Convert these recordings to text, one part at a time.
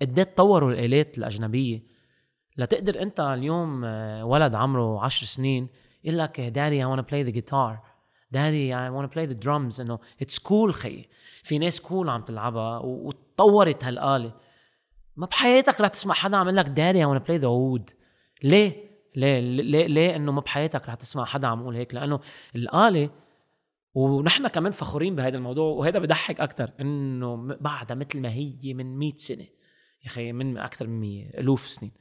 قد تطوروا الآلات الأجنبية. لتقدر أنت اليوم آه، ولد عمره عشر سنين يقول لك want to play the guitar. Daddy I want to play the drums. إنه it's cool خيي في ناس كول cool عم تلعبها وتطورت هالآلة. ما بحياتك رح تسمع حدا عم يقول لك I want to play the oud. ليه؟ ليه؟ ليه؟ ليه إنه ما بحياتك رح تسمع حدا عم يقول هيك؟ لأنه الآلة ونحن كمان فخورين بهذا الموضوع وهذا بضحك أكثر إنه بعدها مثل ما هي من 100 سنة. يا أخي من أكثر من 100 ألوف سنين.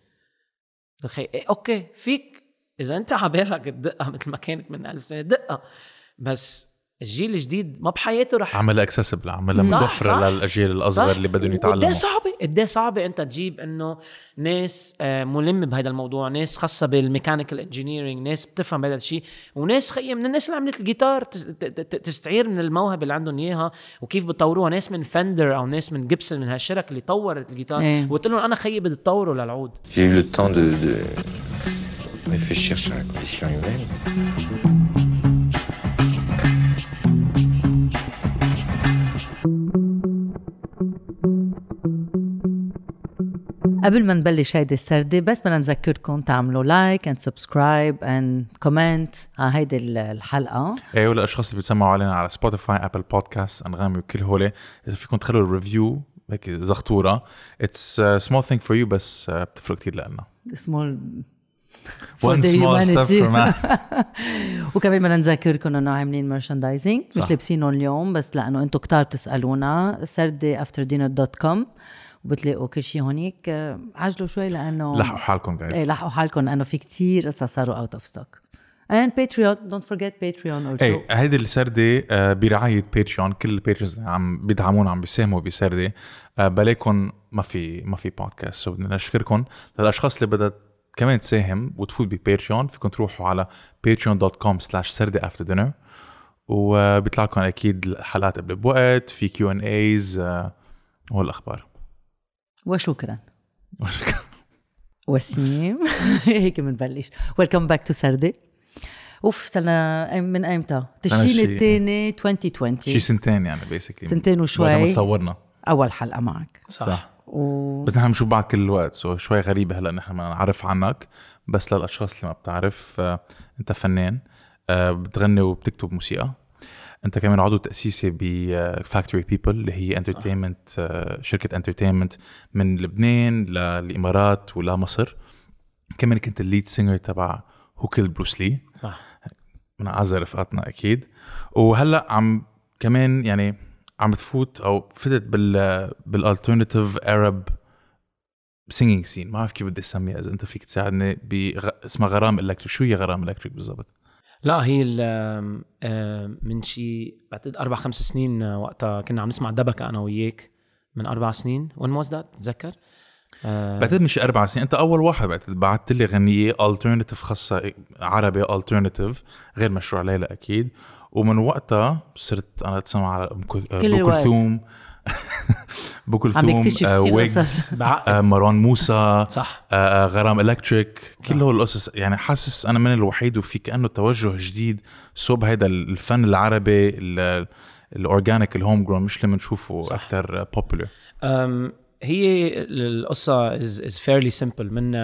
أخي okay فيك إذا أنت على بالك الدقه مثل ما كانت من ألف سنة دقه بس الجيل الجديد ما بحياته رح عملها accessible عملها موفره للأجيال الأصغر اللي بدهم يتعلموا قد صعبة قد صعبة أنت تجيب إنه ناس آه، ملمه بهذا الموضوع ناس خاصة بال mechanical engineering ناس بتفهم بهذا الشيء وناس خيي من الناس اللي عملت الجيتار تستعير من الموهبة اللي عندهم إياها وكيف بتطوروها ناس من فندر أو ناس من جيبسون من هالشركات اللي طورت الجيتار إيه. وقلت لهم أنا خيي بدي تطوروا للعود J'ai eu le temps de, de réfléchir sur la condition humaine. قبل ما نبلش هيدي السردة بس بدنا نذكركم تعملوا like and subscribe and comment على هيدي الحلقة. إيه وللاشخاص اللي بيسمعوا علينا على سبوتيفاي ابل بودكاست انغامي وكل هول. إذا فيكم تخلوا ال review هيك زغطورة it's small thing for you بس uh, بتفرق كثير لنا سمول One small step for man. وكمان بدنا نذكركم إنه عاملين merchandising مش لابسينه اليوم بس لأنه أنتم كتار بتسألونا. سردة after dinner dot com وبتلاقوا كل شيء هونيك. عجلوا شوي لأنه لحقوا حالكم جايز إيه لحقوا حالكم لأنه في كتير قصص صاروا out of stock and Patreon don't forget Patreon also. إيه هيدي السردة آه، برعاية باتريون كل ال patrons عم بيدعمونا عم بيساهموا بسردة. آه، بلاكم ما في ما في بودكاست so بدنا نشكركم. للأشخاص اللي بدها كمان تساهم وتفوت بباتريون فيكم تروحوا على patreon.com slash سردة after dinner. وبيطلع لكم أكيد الحلقات قبل بوقت في Q and As والاخبار وشكرا. وسيم. هيك بنبلش welcome back to سردة أوف صرنا من ايمتى؟ تشرين الثاني 2020 شي سنتين يعني basically سنتين وشوي. ما صورنا أول حلقة معك. صح, صح. و... بس نحن بنشوف بعض كل الوقت so شوي غريبة هلا نحن ما نعرف عنك بس للأشخاص اللي ما بتعرف آه، أنت فنان آه، بتغني وبتكتب موسيقى. انت كمان عضو تأسيسي ب Factory People اللي هي entertainment آه، شركة entertainment من لبنان للامارات ولمصر كمان كنت ال lead singer تبع Who Killed Bruce Lee صح. من اعز رفقاتنا أكيد. وهلأ عم كمان يعني عم تفوت أو فتت بال بال alternative Arab singing scene ما بعرف كيف بدي أسميها إذا أنت فيك تساعدني ب اسمها غرام Electric شو هي غرام Electric بالضبط؟ لا هي من شي بعتقد أربع خمس سنين وقتها كنا عم نسمع دبكة أنا وياك من أربع سنين. When was that تتذكر؟ أه بعتقد مش أربع سنين. أنت أول واحد بعتقد بعثت لي غنية alternative خاصة عربي alternative غير مشروع ليلى أكيد. ومن وقتها صرت أنا أتسمع على ام كلثوم ابو كلثوم ويجز مروان موسى صح. آه, آه، غرام Electric كل هول القصص. يعني حاسس أنا من الوحيد وفي كأنه توجه جديد. صوب هذا الفن العربي ال organic ال home grown مش اللي بنشوفه أكثر popular هي القصة is is fairly simple من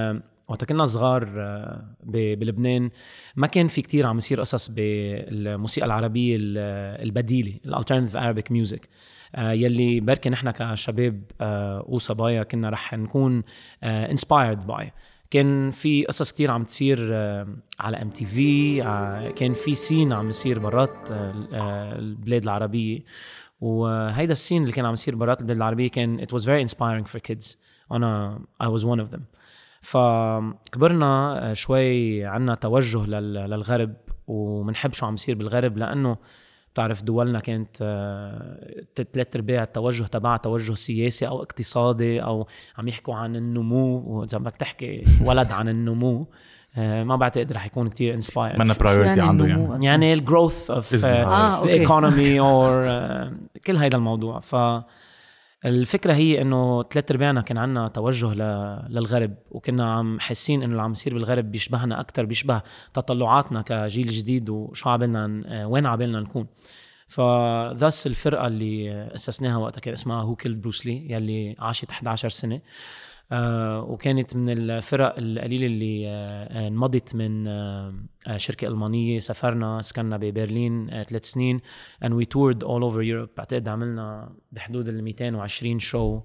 وقت كنا صغار آه، بلبنان ما كان في كتير عم يصير قصص بالموسيقى العربية البديلة ال alternative Arabic music يلي بركي نحن كشباب آه، وصبايا كنا رح نكون inspired آه، by. كان في قصص كتير عم تصير على ام تي في كان في سين عم يصير برات البلاد العربية. وهيدا السين اللي كان عم يصير برات البلاد العربية كان it was very inspiring for kids. أنا I was one of them. فكبرنا آه، شوي عنا توجه للغرب. ومنحب شو عم يصير بالغرب لأنه بتعرف دولنا كانت آه، ثلاث أرباع التوجه تبعها توجه سياسي أو اقتصادي أو عم يحكوا عن النمو وإذا بدك تحكي ولد عن النمو آه، ما بعتقد رح يكون كتير inspired منا priority يعني عنده يعني. يعني ال growth of the economy or كل هيدا الموضوع. ف الفكرة هي إنه ثلاث أرباعنا كان عندنا توجه للغرب وكنا عم حاسين إنه اللي عم يصير بالغرب بيشبهنا أكثر بيشبه تطلعاتنا كجيل جديد وشو عبالنا وين عبالنا نكون. ف this الفرقة اللي أسسناها وقتها كان اسمها Who Killed Bruce Lee يلي عاشت 11 سنة. آه وكانت من الفرق القليلة اللي آه انمضت من آه آه، شركة ألمانية سافرنا سكننا ببرلين آه ثلاث سنين and we toured all over Europe. بعتقد عملنا بحدود ال 220 show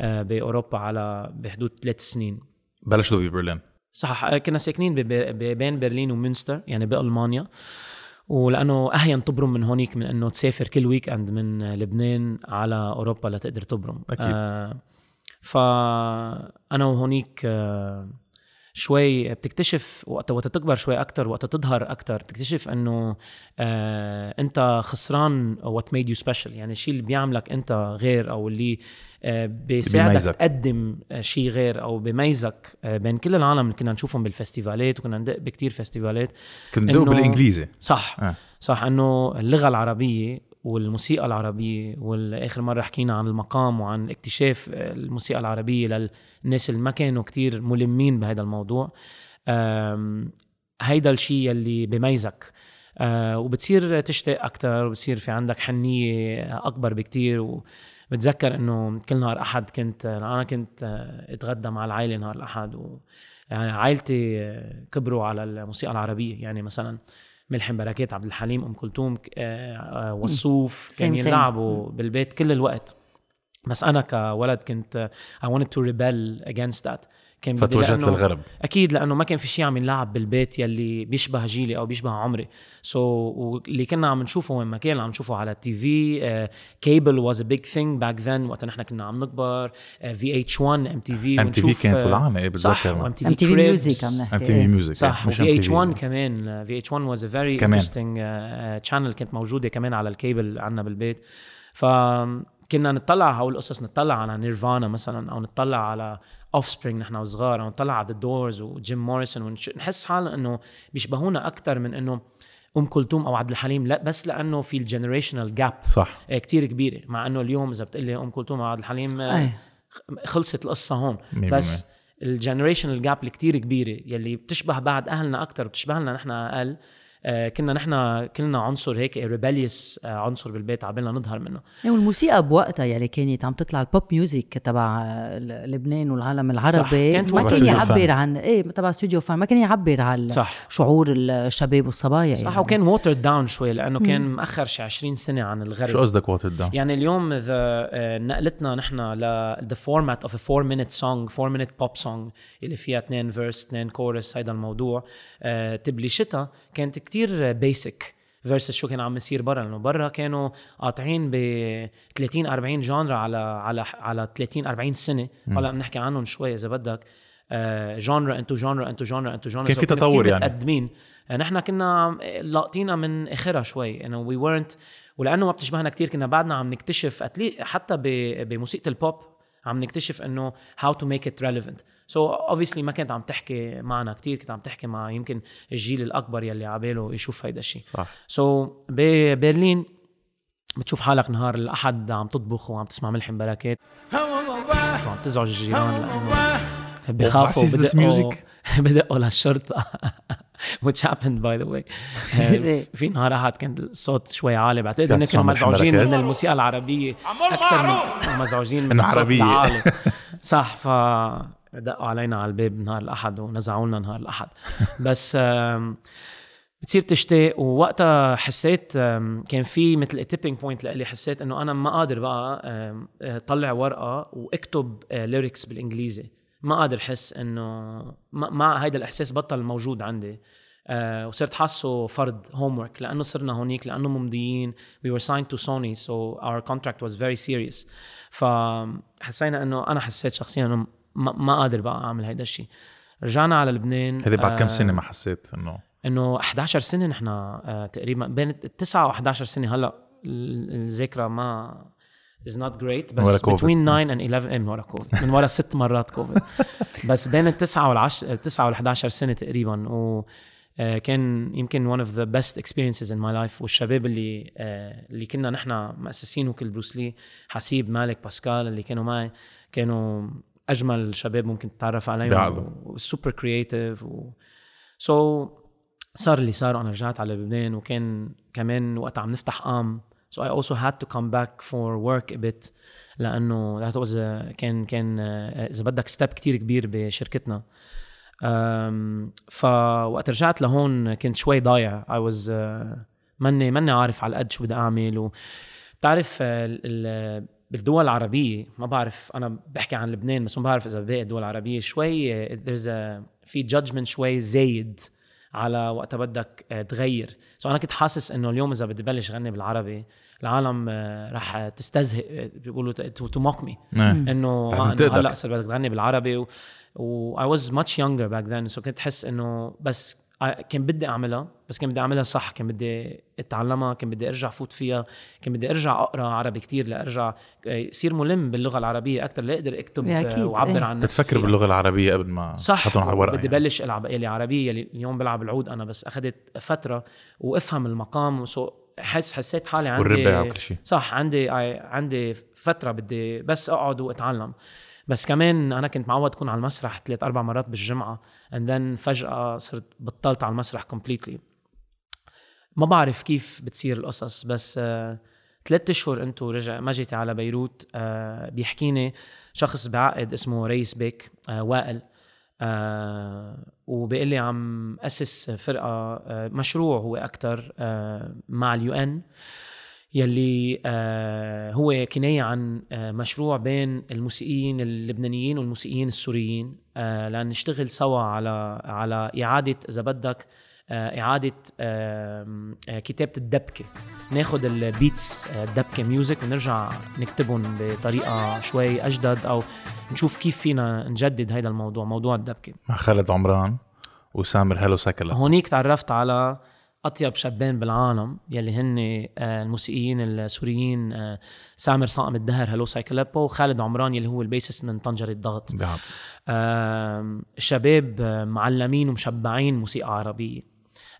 آه بأوروبا على بحدود ثلاث سنين. بلشوا ببرلين. صح آه، كنا ساكنين بين برلين ومنستر يعني بألمانيا. ولأنه اهين تبرم من هونيك من إنه تسافر كل weekend من لبنان على أوروبا لتقدر تبرم. أكيد. آه فأنا وهونيك آه شوي بتكتشف وقت وقت تكبر شوي أكثر وقت تظهر أكثر تكتشف إنه آه أنت خسران what made you special يعني الشيء اللي بيعملك أنت غير أو اللي آه بيساعدك. تقدم آه، شيء غير أو بميزك آه بين كل العالم. اللي كنا نشوفهم بالفستيفالات وكنا ندق بكتير فستيفالات. كنت ندق إنه- بالإنجليزي. صح. آه. صح. إنه اللغة العربية والموسيقى العربية والآخر مرة حكينا عن المقام وعن اكتشاف الموسيقى العربية للناس اللي ما كانوا كتير ملمين بهذا الموضوع. هيدا الشيء اللي بيميزك أه، وبتصير تشتاق أكثر وبصير في عندك حنية أكبر بكتير. وبتذكر إنه كل نهار أحد كنت أنا كنت أه، أتغدى مع العائلة نهار الأحد و يعني عائلتي كبروا على الموسيقى العربية. يعني مثلا ملحم بركات عبد الحليم أم كلثوم آه، آه، وصوف كان Same, same. يلعبوا بالبيت كل الوقت. بس أنا كولد كنت I wanted to rebel against that. كان فتوجهت لأنه- للغرب أكيد لأنه ما كان في شيء عم ينلعب بالبيت يلي بيشبه جيلي أو بيشبه عمري so so, واللي كنا عم نشوفه وين ما كان عم نشوفه على ال TV cable was a big thing back then وقت نحن كنا عم نكبر في اتش 1 ام تي في ام تي في كانت ولعانه إيه بتذكر MTV Music عم نحكي. TV Music صح و VH MTV. 1 كمان VH1 was a very كمان. interesting channel كانت موجودة كمان على الكيبل عندنا بالبيت فكنا نطلع على هول القصص نطلع على Nirvana مثلا أو نطلع على Offspring نحن وصغار أو نطلع على The Doors و Jim Morrison ونحس حالنا إنه بيشبهونا أكثر من إنه أم كلثوم أو عبد الحليم لا بس لأنه في ال generational gap صح. كتير كبيرة. مع إنه اليوم إذا بتقلي أم كلثوم أو عبد الحليم آه، أي. خلصت القصة هون. بس ال generational gap اللي كتير كبيرة يلي بتشبه بعد أهلنا أكثر بتشبهنا نحن أقل كنا نحن كلنا عنصر هيك rebellious آه عنصر بالبيت عبالنا نظهر منه. إيه، والموسيقى بوقتها يلي كانت عم تطلع ال pop music تبع ل- لبنان والعالم العربي. كانت ما كان يعبر. عن إيه تبع استوديو فن ما كان يعبر عن صح. شعور الشباب والصبايا صح يعني. وكان watered down شوي لأنه كان مأخر شي 20 سنة عن الغرب. شو قصدك watered down يعني اليوم إذا آه، نقلتنا نحن ل the format of a 4 minute song 4 minute pop song اللي فيها اثنين verse اثنين كورس هيدا الموضوع آه، تبليشتها كانت كتير basic versus شو كان عم يصير برا لأنه برا كانوا قاطعين ب 30 40 genre على على على 30 40 سنة. هلا بنحكي عنهم شوي إذا بدك. genre into genre into genre into genre كان في تطور يعني. متقدمين. آه، نحن كنا لاقطينها من آخرها شوي. إنه we weren't ولأنه ما بتشبهنا كتير كنا بعدنا عم نكتشف حتى بموسيقى البوب عم نكتشف إنه how to make it relevant. So obviously ما كانت عم تحكي معنا كتير كنت عم تحكي مع يمكن الجيل الأكبر يلي عباله يشوف هيدا الشيء صح. so so, ببرلين بتشوف حالك نهار الأحد عم تطبخ وعم تسمع ملحم بركات. وعم تزعج الجيران لأنه بخافوا بدقوا. بدقوا للشرطة. Which happened by the way. في نهار أحد كان الصوت شوي عالي. بعتقد إنه كانوا مزعوجين. من الموسيقى العربية أكثر من مزعوجين من الصوت. العالي. صح ف دقوا علينا على الباب نهار الأحد ونزعوا لنا نهار الأحد. بس بتصير تشتاق. ووقتها حسيت كان في مثل tipping point لإلي. حسيت إنه أنا ما قادر بقى آه، طلع ورقة وأكتب lyrics بالإنجليزي. ما قادر أحس إنه ما, هيدا الإحساس بطل موجود عندي. آه وصرت حاسه فرض homework لأنه صرنا هونيك لأنه ممضيين. We were signed to Sony so our contract was very serious. فحسينا إنه أنا حسيت شخصيا إنه ما, ما قادر بقى أعمل هيدا الشيء رجعنا على لبنان هذه بعد كم آه، سنة ما حسيت إنه؟ إنه 11 سنة نحن آه تقريبا بين التسعة و 11 سنة. هلأ ال- الذاكره ما is not great من ورا بس between 9 and 11 إيه من ورا كوفيد من ورا ست مرات كوفيد بس بين التسعة والعش التسعة وال 11 سنة تقريبا. و آه، كان يمكن one of the best experiences in my life. والشباب اللي آه، اللي كنا نحن مؤسسين Killed Bruce Lee حسيب مالك باسكال اللي كانوا معي كانوا أجمل شباب ممكن تتعرف عليهم بعضهم. super creative و so صار اللي صار وأنا رجعت على لبنان وكان كمان وقت عم نفتح so I also had to come back for work a bit لأنه was a, كان كان آه، إذا بدك step كتير كبير بشركتنا. فوقت رجعت لهون كنت شوي ضايع. I was uh, ماني ماني عارف على قد شو بدي أعمل و بتعرف آه، ال- ال- بالدول العربية ما بعرف أنا بحكي عن لبنان بس ما بعرف إذا باقي الدول العربية. شوي there's a في judgment شوي زايد على وقتها بدك آه، تغير. so أنا كنت حاسس إنه اليوم إذا بدي بلش غني بالعربي العالم آه، رح تستزهق آه، بيقولوا to mock me. إنه. هلأ صار بدك تغني بالعربي. و, و I was much younger back then. So كنت احس إنه بس كان بدي أعملها بس كان بدي أعملها صح كان بدي أتعلمها كان بدي أرجع فوت فيها كان بدي أرجع أقرأ عربي كتير لأرجع يصير ملم باللغة العربية أكثر لاقدر أكتب أكيد، آه، وأعبر إيه. عن نفسي فيها. باللغة العربية قبل ما صح تحطهم على الورق بدي يعني. بلش ألعب يلي عربية يلي اليوم بلعب العود أنا بس اخذت فترة وأفهم المقام وسو حس حسيت حالي عندي والربع وكل شيء صح عندي عندي فترة بدي بس أقعد وأتعلم بس كمان أنا كنت معود أكون على المسرح ثلاث أربع مرات بالجمعة and then فجأة صرت بطلت على المسرح completely. ما بعرف كيف بتصير القصص بس آه ثلاث أشهر أنتو رجع ما جيتي على بيروت آه بيحكيني شخص بعقد اسمه ريس بيك آه وائل آه وبيقول لي عم أسس فرقة آه مشروع هو أكثر آه مع اليو إن. يلي آه هو كناية عن آه مشروع بين الموسيقيين اللبنانيين والموسيقيين السوريين. آه لنشتغل سوا على على إعادة إذا بدك إعادة كتابة الدبكة. ناخد ال beats الدبكة music ونرجع نكتبهم بطريقة شوي أجدد أو نشوف كيف فينا نجدد هذا الموضوع موضوع الدبكة. مع خالد عمران وسامر Hello Psychaleppo هونيك تعرفت على أطيب شابين بالعالم يلي هن آه، الموسيقيين السوريين آه، سامر صائم الدهر Hello Psychaleppo وخالد عمران يلي هو ال bassist من طنجرة الضغط. بيعب. آم، شباب آه، معلمين ومشبعين موسيقى عربية.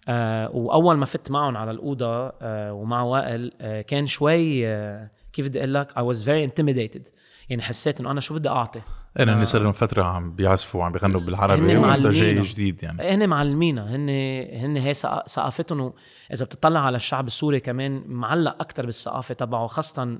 آه، وأول ما فت معهم على الأوضة آه، ومع وائل آه، كان شوي آه، كيف بدي أقول لك I was very intimidated. يعني حسيت إنه أنا شو بدي أعطي؟ أنا هن صار لهم فترة عم بيعزفوا وعم بيغنوا بالعربي وانت جاي. جديد يعني. هن معلمينا هن هن هي ثق- ثقافتهم إذا بتطلع على الشعب السوري كمان معلق أكثر بالثقافة تبعه خاصه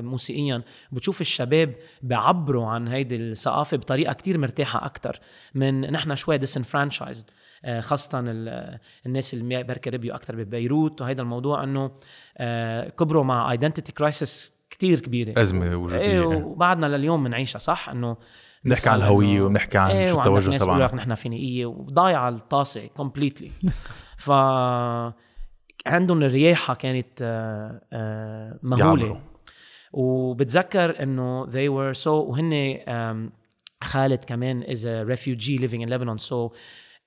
موسيقيا. بتشوف الشباب بيعبروا عن هيدي الثقافة بطريقة كتير مرتاحة أكثر من نحن شوي disenfranchised. آه، خاصة ال- الناس اللي بركي ربيوا أكثر ببيروت. وهيدا الموضوع إنه آه، كبروا مع identity crisis كتير كبيرة. أزمة وجودية. إيه وبعدنا لليوم بنعيشها صح؟ إنه نحكي عن الهوية ونحكي عن إيه شو التوجه بيقولوا لك تبعنا نحن فينيقيه وضايعة الطاسة كومبليتلي ف عندهم الرياحة كانت آه، آه، مهولة. وبتذكر إنه they were so وهن خالد كمان is a refugee living in Lebanon. So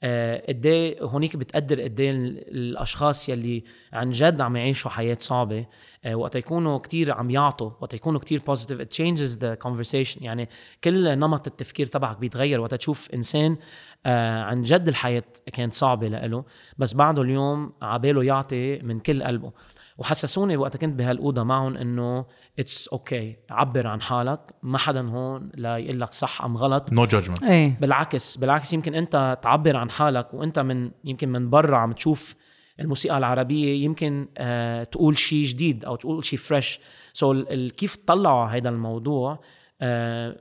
قد إيه هونيك بتقدر قد إيه ال- الأشخاص يلي عن جد عم يعيشوا حياة صعبة. آه، وقت يكونوا كتير عم يعطوا وقت يكونوا كتير positive it changes the conversation. يعني كل نمط التفكير تبعك بيتغير وقت تشوف إنسان آه، عن جد الحياة كانت صعبة لإله بس بعده اليوم عباله يعطي من كل قلبه. وحسسوني وقت كنت بهالأوضة معهم إنه it's okay. عبر عن حالك ما حدا هون لا يقول لك صح أم غلط. no judgment إيه. بالعكس بالعكس يمكن أنت تعبر عن حالك وأنت من يمكن من برا عم تشوف الموسيقى العربية يمكن آه تقول شيء جديد أو تقول شيء fresh so كيف تطلعوا على هذا الموضوع؟ آه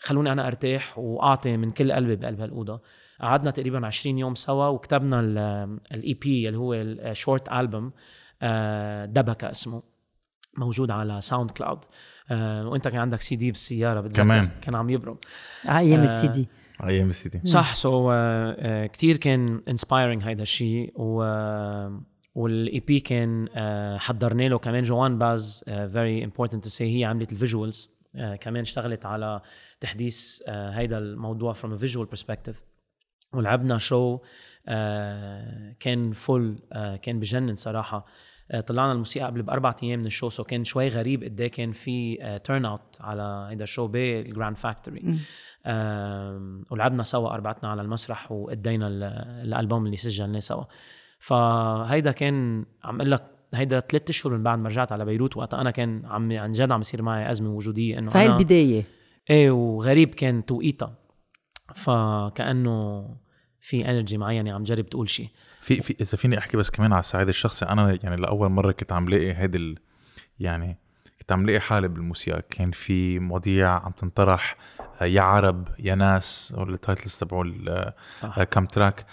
خلوني أنا أرتاح وأعطي من كل قلبي بقلب هالأوضة. قعدنا تقريبا 20 يوم سوا وكتبنا ال EP اللي هو ال short album آه دبكة اسمه موجود على ساوند كلاود آه وانت كان عندك سي دي بالسيارة بتذكر؟ كمان. كان عم يبرم. أيام آه، السي دي. أيام السيتي صح. so كثير كان inspiring هيدا الشيء و وال EP كان حضرنا له. كمان جوان was very important to say هي عملت ال visuals. كمان اشتغلت على تحديث هيدا الموضوع from a visual perspective. ولعبنا شو آه، كان full كان بجنن صراحة. آه، طلعنا الموسيقى قبل بأربع أيام من ال show so كان شوي غريب قد إيه كان في turnout على هيدا ال show بال Grand Factory آم، ولعبنا سوا أربعتنا على المسرح وادينا ال- الألبوم اللي سجلناه سوا. فهيدا كان عم أقول لك هيدا ثلاث أشهر من بعد ما رجعت على بيروت وقتها أنا كان عم عن جد عم يصير معي أزمة وجودية إنه فهي البداية. إيه وغريب كان توقيتها. فكأنه في انرجي معينه عم جرب تقول شيء. في في إذا فيني أحكي بس كمان على الصعيد الشخصي أنا يعني لأول مرة كنت عم لاقي هيدي ال... يعني كنت عم لاقي حالي بالموسيقى. كان في مواضيع عم تنطرح آه، يا عرب يا ناس أو ال titles تبعوا. آه، كم track.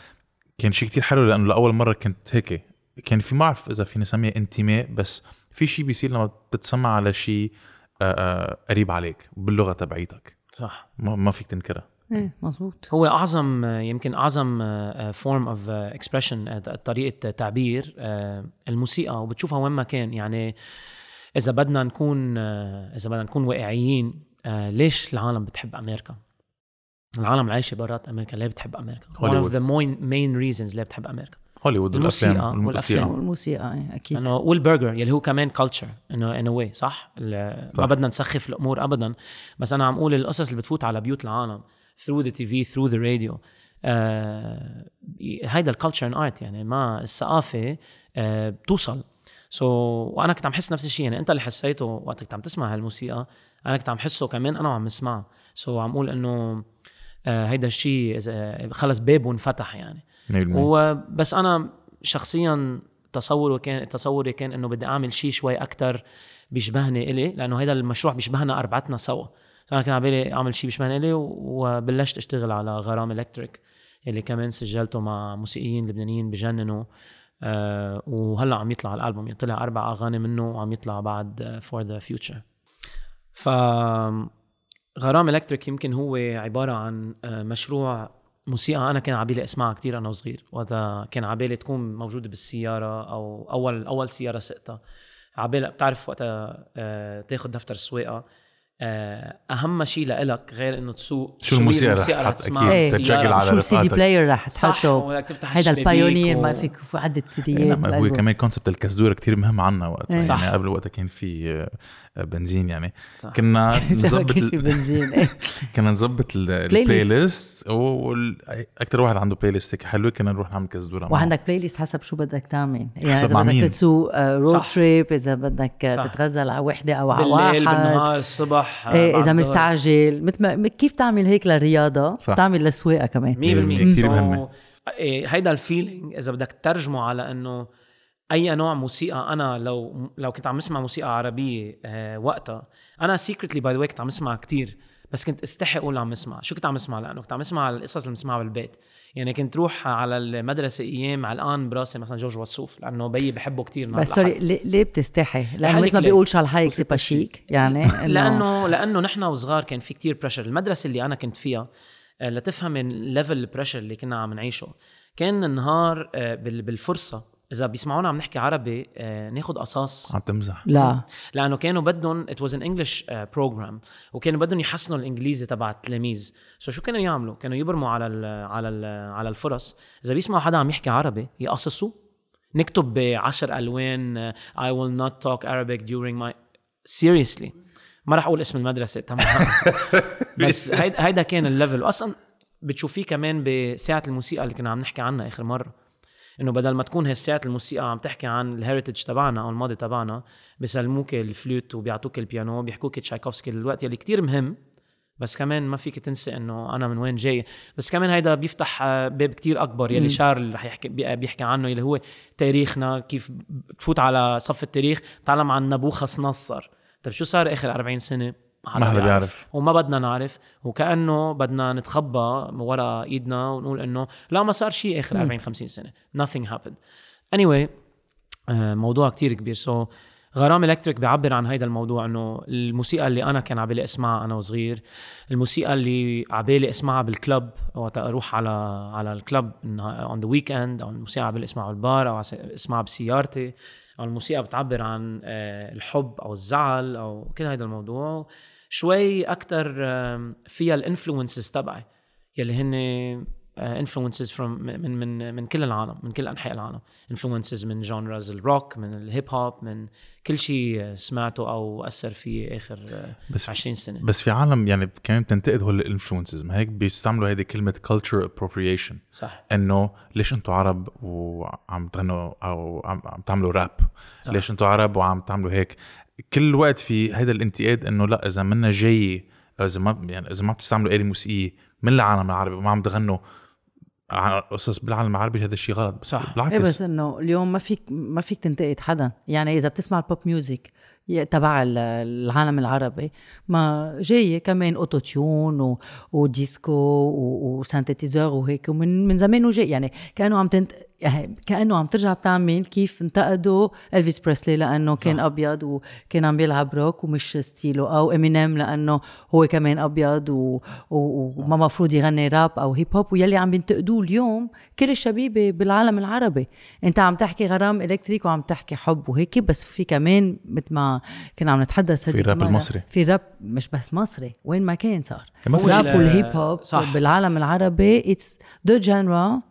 كان شيء كتير حلو لأنه لأول مرة كنت هيك. كان في ما أعرف إذا فيني اسميها انتماء بس في شيء بيصير لما بتتسمع على شيء آه، قريب عليك باللغة تبعيتك. صح. ما, ما فيك تنكرها. إيه مزبوط هو أعظم يمكن أعظم form of expression طريقة تعبير آه، الموسيقى وبتشوفها وين ما كان يعني إذا بدنا نكون آه، إذا بدنا نكون واقعيين آه، ليش العالم بتحب أمريكا؟ العالم العايشه برات أمريكا ليه بتحب أمريكا؟ one of هوليوود. the main, main reasons ليه بتحب أمريكا هوليوود الموسيقى والأفلام. والموسيقى إيه أكيد إنه والبرجر يلي هو كمان culture إنه anyway صح. ما بدنا نسخف الأمور ابدا بس أنا عم أقول القصص اللي بتفوت على بيوت العالم through the TV through the radio. آه هيدا ال culture and art يعني ما الثقافة آه بتوصل so, وأنا كنت عم حس نفس الشيء. يعني أنت اللي حسيته وقت كنت عم تسمع هالموسيقى أنا كنت عم حسه كمان أنا وعم اسمعه so, عم أقول إنه آه هيدا الشيء خلص بابه انفتح يعني. 100% وبس أنا شخصيا تصوري كان تصوري كان إنه بدي أعمل شيء شوي أكثر بيشبهني إلي لأنه هذا المشروع بيشبهنا أربعتنا سوا. فانا كان على بالي أعمل شيء بيشبهني إلي وبلشت أشتغل على غرام Electric اللي كمان سجلته مع موسيقيين لبنانيين بجننوا. آه وهلأ عم يطلع الألبوم يعني طلع أربع أغاني منه وعم يطلع بعد for the future ف غرام Electric يمكن هو عبارة عن آه، مشروع موسيقى أنا كان عبالي أسمعها كتير أنا وصغير. وقتها كان عبالي تكون موجودة بالسيارة أو اول أول سيارة سقتها. عبالي بتعرف وقتها آه، تاخذ دفتر السواقة. أهم شيء لإلك غير إنه تسوق شو الموسيقى رح تحط تسمعها أكيد إيه. تتشكل على شو ال CD. player رح تحطه هيدا ال Pioneer و- ما فيك في عدة إيه، CDيات هو بقلبه. كمان concept الكسدوره كتير مهم عنا وقتها إيه. يعني. قبل وقتها كان في آه، بنزين يعني صح. كنا نظبط ال- بنزين إيه. كنا نظبط ال- ال playlist وأكثر واحد عنده playlist هيك حلوة كنا نروح نعمل كسدوره معه. وعندك playlist حسب شو بدك تعمل يعني حسب إذا. بدك تسوق road صح. trip إذا بدك صح. تتغزل على وحدة أو على بالليل واحد بالنهار الصبح إيه بعد اذا. مستعجل مثل ما كيف تعمل هيك للرياضة صح. تعمل للسواقة كمان 100% كتير So, مهمة. إيه، هيدا ال feeling إذا بدك تترجمه على إنه أي نوع موسيقى أنا لو لو كنت عم اسمع موسيقى عربية آه وقتها أنا secretly by the كنت عم اسمع كتير بس كنت استحي أقول عم اسمع شو كنت عم اسمع لأنه كنت عم اسمع القصص اللي بسمعها بالبيت. يعني كنت روح على المدرسة أيام علقان براسي مثلا جورج وسوف لأنه بيي بحبه كتير. بس sorry ليه, بتستحي؟ لأنه مثل ما. بيقول شال هايك c'est pas chic. يعني لأنه لأنه نحن وصغار كان في كتير pressure المدرسة اللي أنا كنت فيها آه، لتفهم ال level ال pressure اللي كنا عم نعيشه كان النهار آه، بال- بالفرصة إذا بيسمعونا عم نحكي عربي آه، ناخد قصاص. عم تمزح. لا. لأنه كانوا بدهم it was an English program وكانوا بدهم يحسنوا الإنجليزي تبع التلاميذ. so شو كانوا يعملوا؟ كانوا يبرموا على ال على ال على الفرص. إذا بيسمعوا حدا عم يحكي عربي يقصصوا نكتب بعشر ألوان I will not talk Arabic during my. Seriously. ما راح أقول اسم المدرسة تمام. بس هيدا هيدا كان ال level واصلا بتشوفيه كمان بساعة الموسيقى اللي كنا عم نحكي عنها آخر مرة. إنه بدل ما تكون هي ساعه الموسيقى عم تحكي عن ال heritage تبعنا أو الماضي تبعنا بيسلموك الفلوت وبيعطوك البيانو بيحكوك تشايكوفسكي الوقت يلي كتير مهم. بس كمان ما فيك تنسى إنه أنا من وين جاي. بس كمان هيدا بيفتح باب كتير أكبر يلي شارل رح يحكي بي- بيحكي عنه يلي هو تاريخنا كيف بتفوت على صف التاريخ. تعلم عن نبوخذ نصر طيب شو صار آخر 40 سنة؟ ما حدا بيعرف. وما بدنا نعرف. وكأنه بدنا نتخبى ورا إيدنا ونقول إنه لا ما صار شيء آخر 40 50 سنة. Nothing happened. Anyway آه، موضوع كتير كبير. so, غرام الكتريك بيعبر عن هيدا الموضوع إنه الموسيقى اللي أنا كان عبالي أسمعها أنا وصغير الموسيقى اللي عبالي أسمعها بال club وقت أروح على على ال club on the weekend أو الموسيقى عبالي أسمعها بالبار أو أسمعها بسيارتي. أو الموسيقى بتعبر عن آه، الحب أو الزعل أو كل هيدا الموضوع. شوي أكثر فيها ال influences تبعي يلي هن influences from من من من كل العالم من كل أنحاء العالم. influences من genres الروك من الهيب هوب من كل شيء سمعته أو أثر فيه آخر آه، بس 20 سنة. بس في عالم يعني كمان بتنتقد هول ال influences. ما هيك بيستعملوا هيدي كلمة culture appropriation. صح. إنه ليش أنتم عرب وعم تغنوا أو عم, عم تعملوا راب صح. ليش أنتم عرب وعم تعملوا هيك؟ كل وقت في هيدا الانتقاد إنه لا إذا منا جاي إذا ما يعني إذا ما بتستعملوا آلة موسيقية من العالم العربي وما عم تغنوا عن قصص بالعالم العربي هذا الشيء غلط. بس صح. بالعكس. إيه بس إنه اليوم ما فيك ما فيك تنتقد حدا. يعني إذا بتسمع ال pop music تبع ال- العالم العربي ما جاية كمان auto-tune و... وديسكو و... و synthétiseur وهيك ومن من زمان وجاي. يعني كأنه عم تنت... يعني كأنه عم ترجع بتعمل كيف انتقدوا إلفيس بريسلي لأنه كان صح. أبيض وكان عم بيلعب روك ومش ستيله أو إمينيم لأنه هو كمان أبيض و... و... وما مفروض يغني راب أو هيب هوب ويلي عم بينتقدوه اليوم كل الشبيبة بالعالم العربي أنت عم تحكي غرام إلكتريك وعم تحكي حب وهيك بس في كمان مثل ما كنا عم نتحدث في هذيك راب المرة، المصري. في راب مش بس مصري وين ما كان صار الراب ال- والهيب هوب صح. بالعالم العربي it's the genre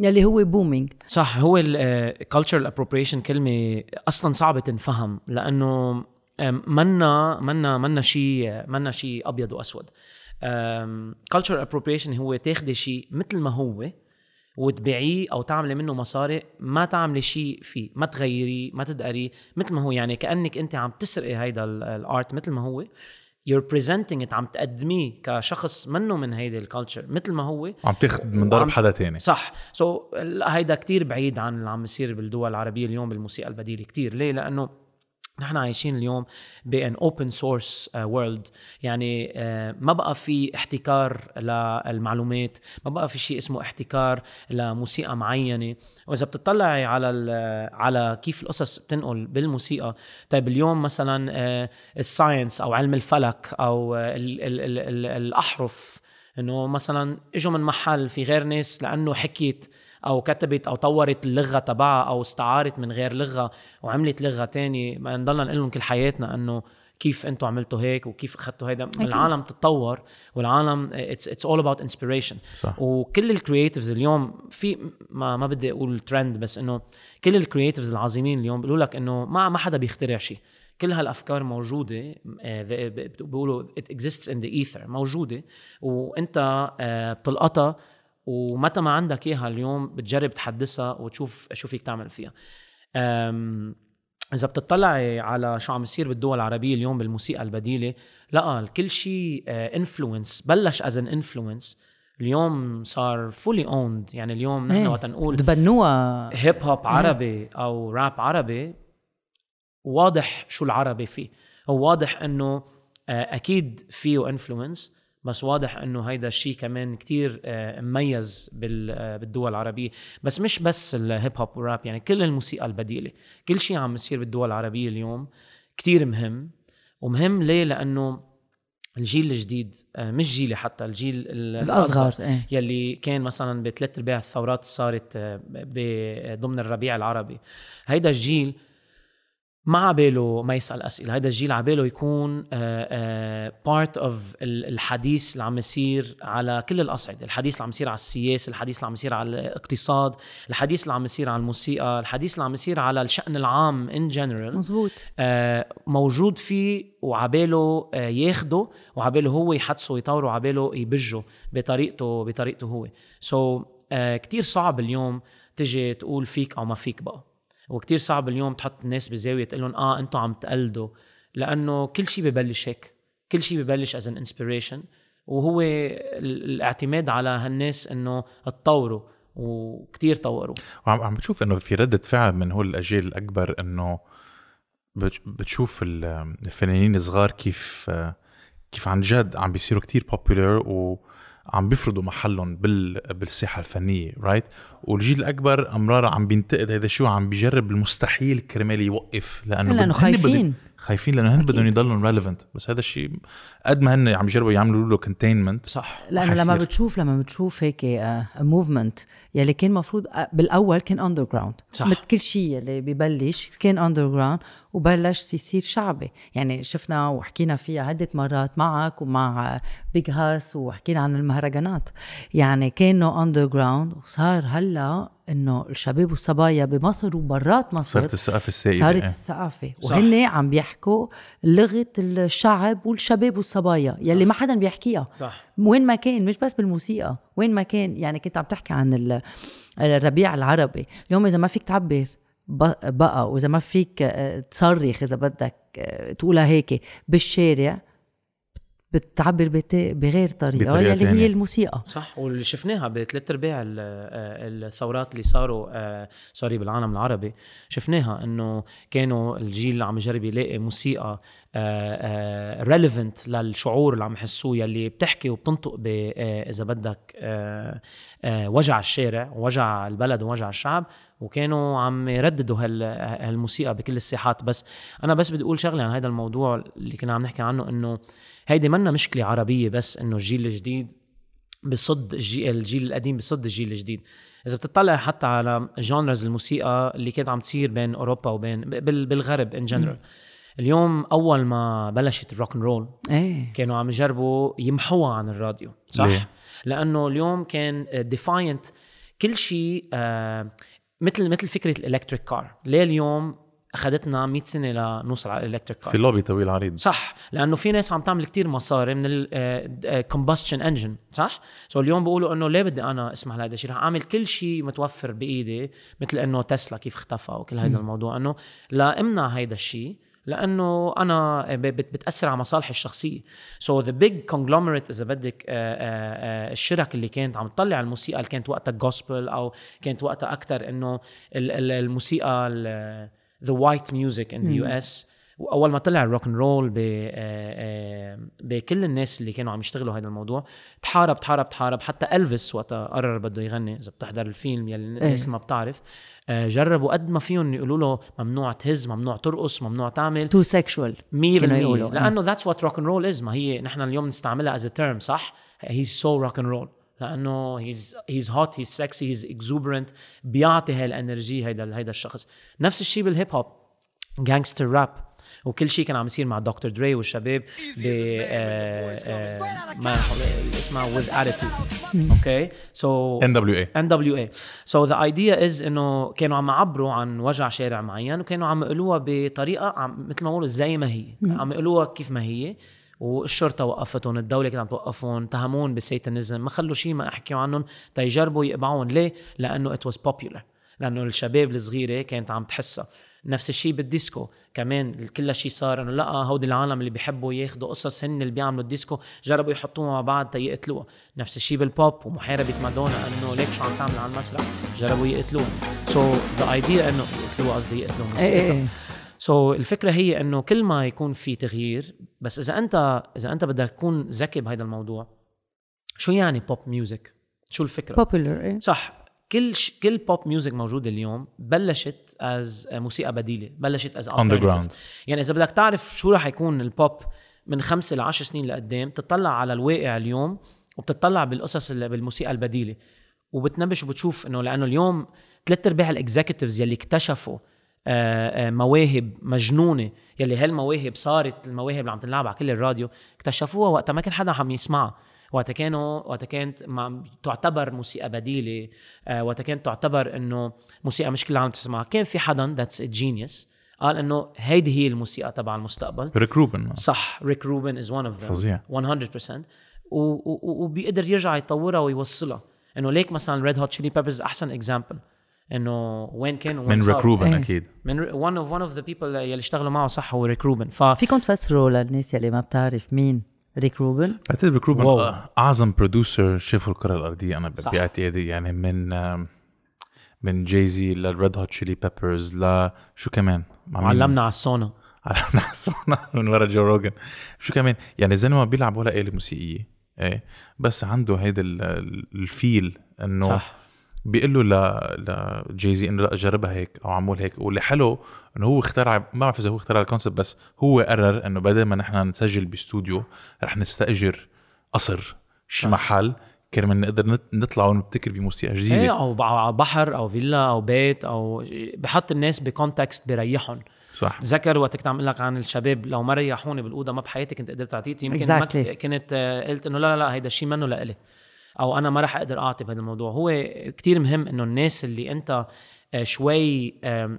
يلي هو booming صح هو ال cultural appropriation كلمة أصلا صعبة تنفهم لأنه آم، منا منا منا شيء منا شيء وأسود. آم، cultural appropriation هو تاخدي شيء مثل ما هو وتبيعيه أو تعملي منه مصاري ما تعملي شيء فيه ما تغيريه ما تدقريه مثل ما هو. يعني كأنك أنت عم تسرقي هيدا ال- ال art مثل ما هو. You're presenting it عم تقدميه كشخص منه من هيدي ال culture مثل ما هو. عم تاخذ من ضرب حدا تاني. صح. so, هيدا كتير بعيد عن اللي عم يصير بالدول العربية اليوم بالموسيقى البديلة كتير. ليه؟ لأنه نحن عايشين اليوم ب an open source world يعني آه، ما بقى في احتكار للمعلومات ما بقى في شيء اسمه احتكار لموسيقى معينة. وإذا بتطلعي على على كيف القصص بتنقل بالموسيقى طيب اليوم مثلا آه، ال science أو علم الفلك أو ال ال ال ال الأحرف إنه مثلا إجوا من محل في غير ناس لأنه حكيت أو كتبت أو طورت اللغة تبعها أو استعارت من غير لغة وعملت لغة تانية ما نضلنا نقول لهم كل حياتنا إنه كيف أنتم عملتوا هيك وكيف اخذتوا هيدا. العالم تتطور والعالم it's it's all about inspiration صح. وكل ال creatives اليوم في ما ما بدي أقول ترند بس إنه كل ال creatives العظيمين اليوم بيقولوا لك إنه ما ما حدا بيخترع شيء. كل هالأفكار موجودة آه، بيقولوا it exists in the ether موجودة. وأنت آه، بتلقطها ومتى ما عندك إياها اليوم بتجرب تحدثها وتشوف شو فيك تعمل فيها. إذا بتطلعي على شو عم يصير بالدول العربية اليوم بالموسيقى البديلة لا كل شيء influence بلش as an influence اليوم صار fully owned يعني اليوم نحن إيه. وقت نقول تبنوها. هيب هوب عربي أو راب عربي واضح شو العربي فيه. هو واضح إنه آه، أكيد فيه influence بس واضح إنه هيدا الشيء كمان كتير آه، مميز آه، بالدول العربية. بس مش بس الهيب هوب والراب يعني كل الموسيقى البديلة كل شيء عم يصير بالدول العربية اليوم كتير مهم. ومهم ليه؟ لأنه الجيل الجديد آه، مش جيلي حتى الجيل ال- الأصغر إيه. يلي كان مثلا بثلاث أرباع الثورات صارت ضمن الربيع العربي. هيدا الجيل ما عباله ما يسأل أسئلة. هيدا الجيل عباله يكون part of الحديث اللي عم يصير على كل الاصعده الحديث اللي عم يصير على السياسة الحديث اللي عم يصير على الاقتصاد الحديث اللي عم يصير على الموسيقى الحديث اللي عم يصير على الشأن العام in general مزبوط آه، موجود فيه وعباله آه، ياخده وعباله هو يحدثه ويطوره وعباله يبجه بطريقته بطريقته هو. so, كتير صعب اليوم تجي تقول فيك أو ما فيك بقى. وكتير صعب اليوم تحط الناس بزاوية تقول لهم آه أنتم عم تقلدوا. لأنه كل شيء ببلش هيك. كل شيء ببلش as an inspiration وهو ال- الاعتماد على هالناس إنه تطوروا. وكتير طوروا. وعم عم بتشوف إنه في ردة فعل من هول الأجيال الأكبر إنه بت- بتشوف ال- الفنانين الصغار كيف كيف عن جد عم بيصيروا كتير popular وعم بيفرضوا محلهم بال بالساحة الفنية right والجيل الأكبر امرار عم بينتقد هذا الشيء وعم بيجرب المستحيل كرمال يوقف لأنه لأنه خايفين. خايفين لأنه هن بدهم يضلوا relevant بس هذا الشيء قد ما هن عم يجربوا يعملوا له containment صح. لأنه لما. بتشوف لما بتشوف هيك movement يلي كان مفروض آه، بالأول كان underground صح. مثل كل شيء يلي ببلش كان underground وبلش يصير شعبي. يعني شفنا وحكينا فيها عدة مرات معك ومع Big Hass وحكينا عن المهرجانات. يعني كانوا underground وصار هلا إنه الشباب والصبايا بمصر وبرات مصر صارت الثقافة السائدة صارت إيه. الثقافة. صح. وهن عم بيحكوا لغة الشعب والشباب والصبايا يلي ما حدا بيحكيها. صح. وين ما كان مش بس بالموسيقى وين ما كان. يعني كنت عم تحكي عن ال- الربيع العربي. اليوم إذا ما فيك تعبر بقى وإذا ما فيك آه، تصرخ إذا بدك آه، تقولها هيك بالشارع بتعبر بت- بغير طريقة بطريقة يلي. هي الموسيقى صح واللي شفناها بثلاث أرباع آه، الثورات اللي صاروا سوري بالعالم العربي شفناها إنه كانوا الجيل اللي عم يجرب يلاقي موسيقى relevant للشعور اللي عم يحسوه يلي بتحكي وبتنطق ب آه، إذا بدك آه، آه، وجع الشارع ووجع البلد ووجع الشعب وكانوا عم يرددوا هال هالموسيقى بكل الساحات. بس أنا بس بدي أقول شغلة عن هذا الموضوع اللي كنا عم نحكي عنه إنه هيدي منا مشكلة عربية بس إنه الجيل الجديد بصد الجيل, القديم بصد الجيل الجديد. إذا بتطلع حتى على genres الموسيقى اللي كانت عم تصير بين أوروبا وبين بال- بالغرب in general اليوم أول ما بلشت ال rock and roll إيه. كانوا عم يجربوا يمحوها عن الراديو صح؟ ليه؟ لأنه اليوم كان defiant كل شيء آه، مثل مثل فكرة ال electric car ليه اليوم أخذتنا 100 سنة لنوصل على ال electric car في لوبي طويل عريض. صح لأنه في ناس عم تعمل كتير مصاري من ال combustion engine صح؟ so اليوم بيقولوا إنه ليه بدي أنا أسمح لهذا الشيء؟ رح أعمل كل شيء متوفر بإيدي مثل إنه تسلا كيف اختفى وكل هذا الموضوع. إنه لا امنع هذا الشيء لأنه أنا بت- بتأثر على مصالحي الشخصية. so the big conglomerate إذا بدك آه، آه، آه، الشركات اللي كانت عم تطلع الموسيقى اللي كانت وقتها gospel أو كانت وقتها أكثر إنه ال- ال- الموسيقى the white music in the US وأول ما طلع ال rock and roll ب بكل الناس اللي كانوا عم يشتغلوا هذا الموضوع تحارب تحارب تحارب. حتى Elvis وقتها قرر بده يغني إذا بتحضر الفيلم يلي الناس اللي ما بتعرف. آه، جربوا قد ما فيهم يقولوا له ممنوع تهز ممنوع ترقص ممنوع تعمل. too sexual 100% كانوا يقولوا، آه. لأنه that's what rock and roll is ما هي نحن اليوم نستعملها as term صح؟ he's so rock and roll لأنه he's he's hot he's sexy he's exuberant بيعطي هاي ال energy هيدا هيدا الشخص. نفس الشيء بال hip hop gangster rap وكل شيء كان عم يصير مع Dr. Dre والشباب ب آه، ما اسمها with attitude. okay so N.W.A N.W.A so the idea is إنه كانوا عم يعبروا عن وجع شارع معين وكانوا عم يقولوها بطريقة عم مثل ما بقولوا زي ما هي. عم يقولوها كيف ما هي. والشرطة وقفتهم الدولة كانت عم توقفهم اتهمون بال satanism ما خلوا شيء ما حكيوا عنهم تيجربوا يقبعون ليه؟ لأنه it was popular لأنه الشباب الصغيرة كانت عم تحسها. نفس الشيء بال disco. كمان كل شيء صار إنه لا هودي العالم اللي بيحبوا ياخذوا قصص هن اللي بيعملوا ال disco جربوا يحطوها مع بعض تيقتلوها نفس الشيء بالبوب ومحاربة مادونا إنه ليك شو عم تعمل على المسرح؟ جربوا يقتلوها so the idea إنه يقتلوها قصدي يقتلوا إيه موسيقتها إيه. so so, الفكرة هي إنه كل ما يكون في تغيير بس إذا أنت إذا أنت بدك تكون ذكي بهذا الموضوع شو يعني pop music شو الفكرة؟ إيه. صح. كل ش... كل pop music موجوده اليوم بلشت as موسيقى بديلة بلشت as Underground. يعني إذا بدك تعرف شو راح يكون البوب من خمسة لعشر سنين لقدام تطلع على الواقع اليوم وبتطلع بالقصص اللي بالموسيقى البديلة. وبتنبش وبتشوف إنه لأنه اليوم ثلاث أرباع ال executives يلي اكتشفوا آه، آه، مواهب مجنونة يلي هالمواهب صارت المواهب اللي عم تنلعب على كل الراديو اكتشفوها وقتها ما كان حدا عم يسمعها. وقتها كانوا وقتها كانت ما تعتبر موسيقى بديلة آه، وقتها كانت تعتبر إنه موسيقى مش كل العالم تسمعها. كان في حدا that's genius قال إنه هيدي هي الموسيقى تبع المستقبل. ريك روبن صح ريك روبن is one of them فظيع. 100% و- و- وبيقدر يرجع يطورها ويوصلها. إنه ليك مثلا Red Hot Chili Peppers أحسن example إنه وين كان وين من. ريك روبن إيه. أكيد. من one of one of the people يلي اشتغلوا معه صح هو ريك روبن ف فيكم تفسروا للناس يلي ما بتعرف مين ريك روبن؟ بعتقد ريك روبن wow. آه، أعظم producer شافوا الكرة الأرضية. أنا. باعتقادي يعني من آم، من Jay-Z لل Red Hot Chili Peppers ل شو كمان؟ علمنا على السونا علمنا حصونا من ورا Joe Rogan. شو كمان؟ يعني الزلمه ما بيلعب ولا آلة موسيقية إيه؟ بس عنده هيدا ال- ال- ال feel إنه صح. بيقول له ل ل Jay-Z إنه لا جربها هيك أو عمول هيك. واللي حلو إنه هو اخترع ما بعرف إذا هو اخترع ال concept بس هو قرر إنه بدل ما نحن نسجل باستوديو رح نستأجر قصر شي صح. محل كرمال نقدر نت- نطلع ونبتكر بموسيقى إيه جديده أو ب- على بحر أو فيلا أو بيت أو بحط الناس ب context بريحهم. صح. تذكر وقت كنت عم أقول لك عن الشباب لو ما ريحوني بالأوضة ما بحياتي كنت قدرت اعطيت يمكن ما Exactly. ك- كنت آه، قلت إنه لا لا لا هيدا الشيء منه لإلي. أو أنا ما راح أقدر أعطي بهذا الموضوع. هو كتير مهم إنه الناس اللي أنت آه، شوي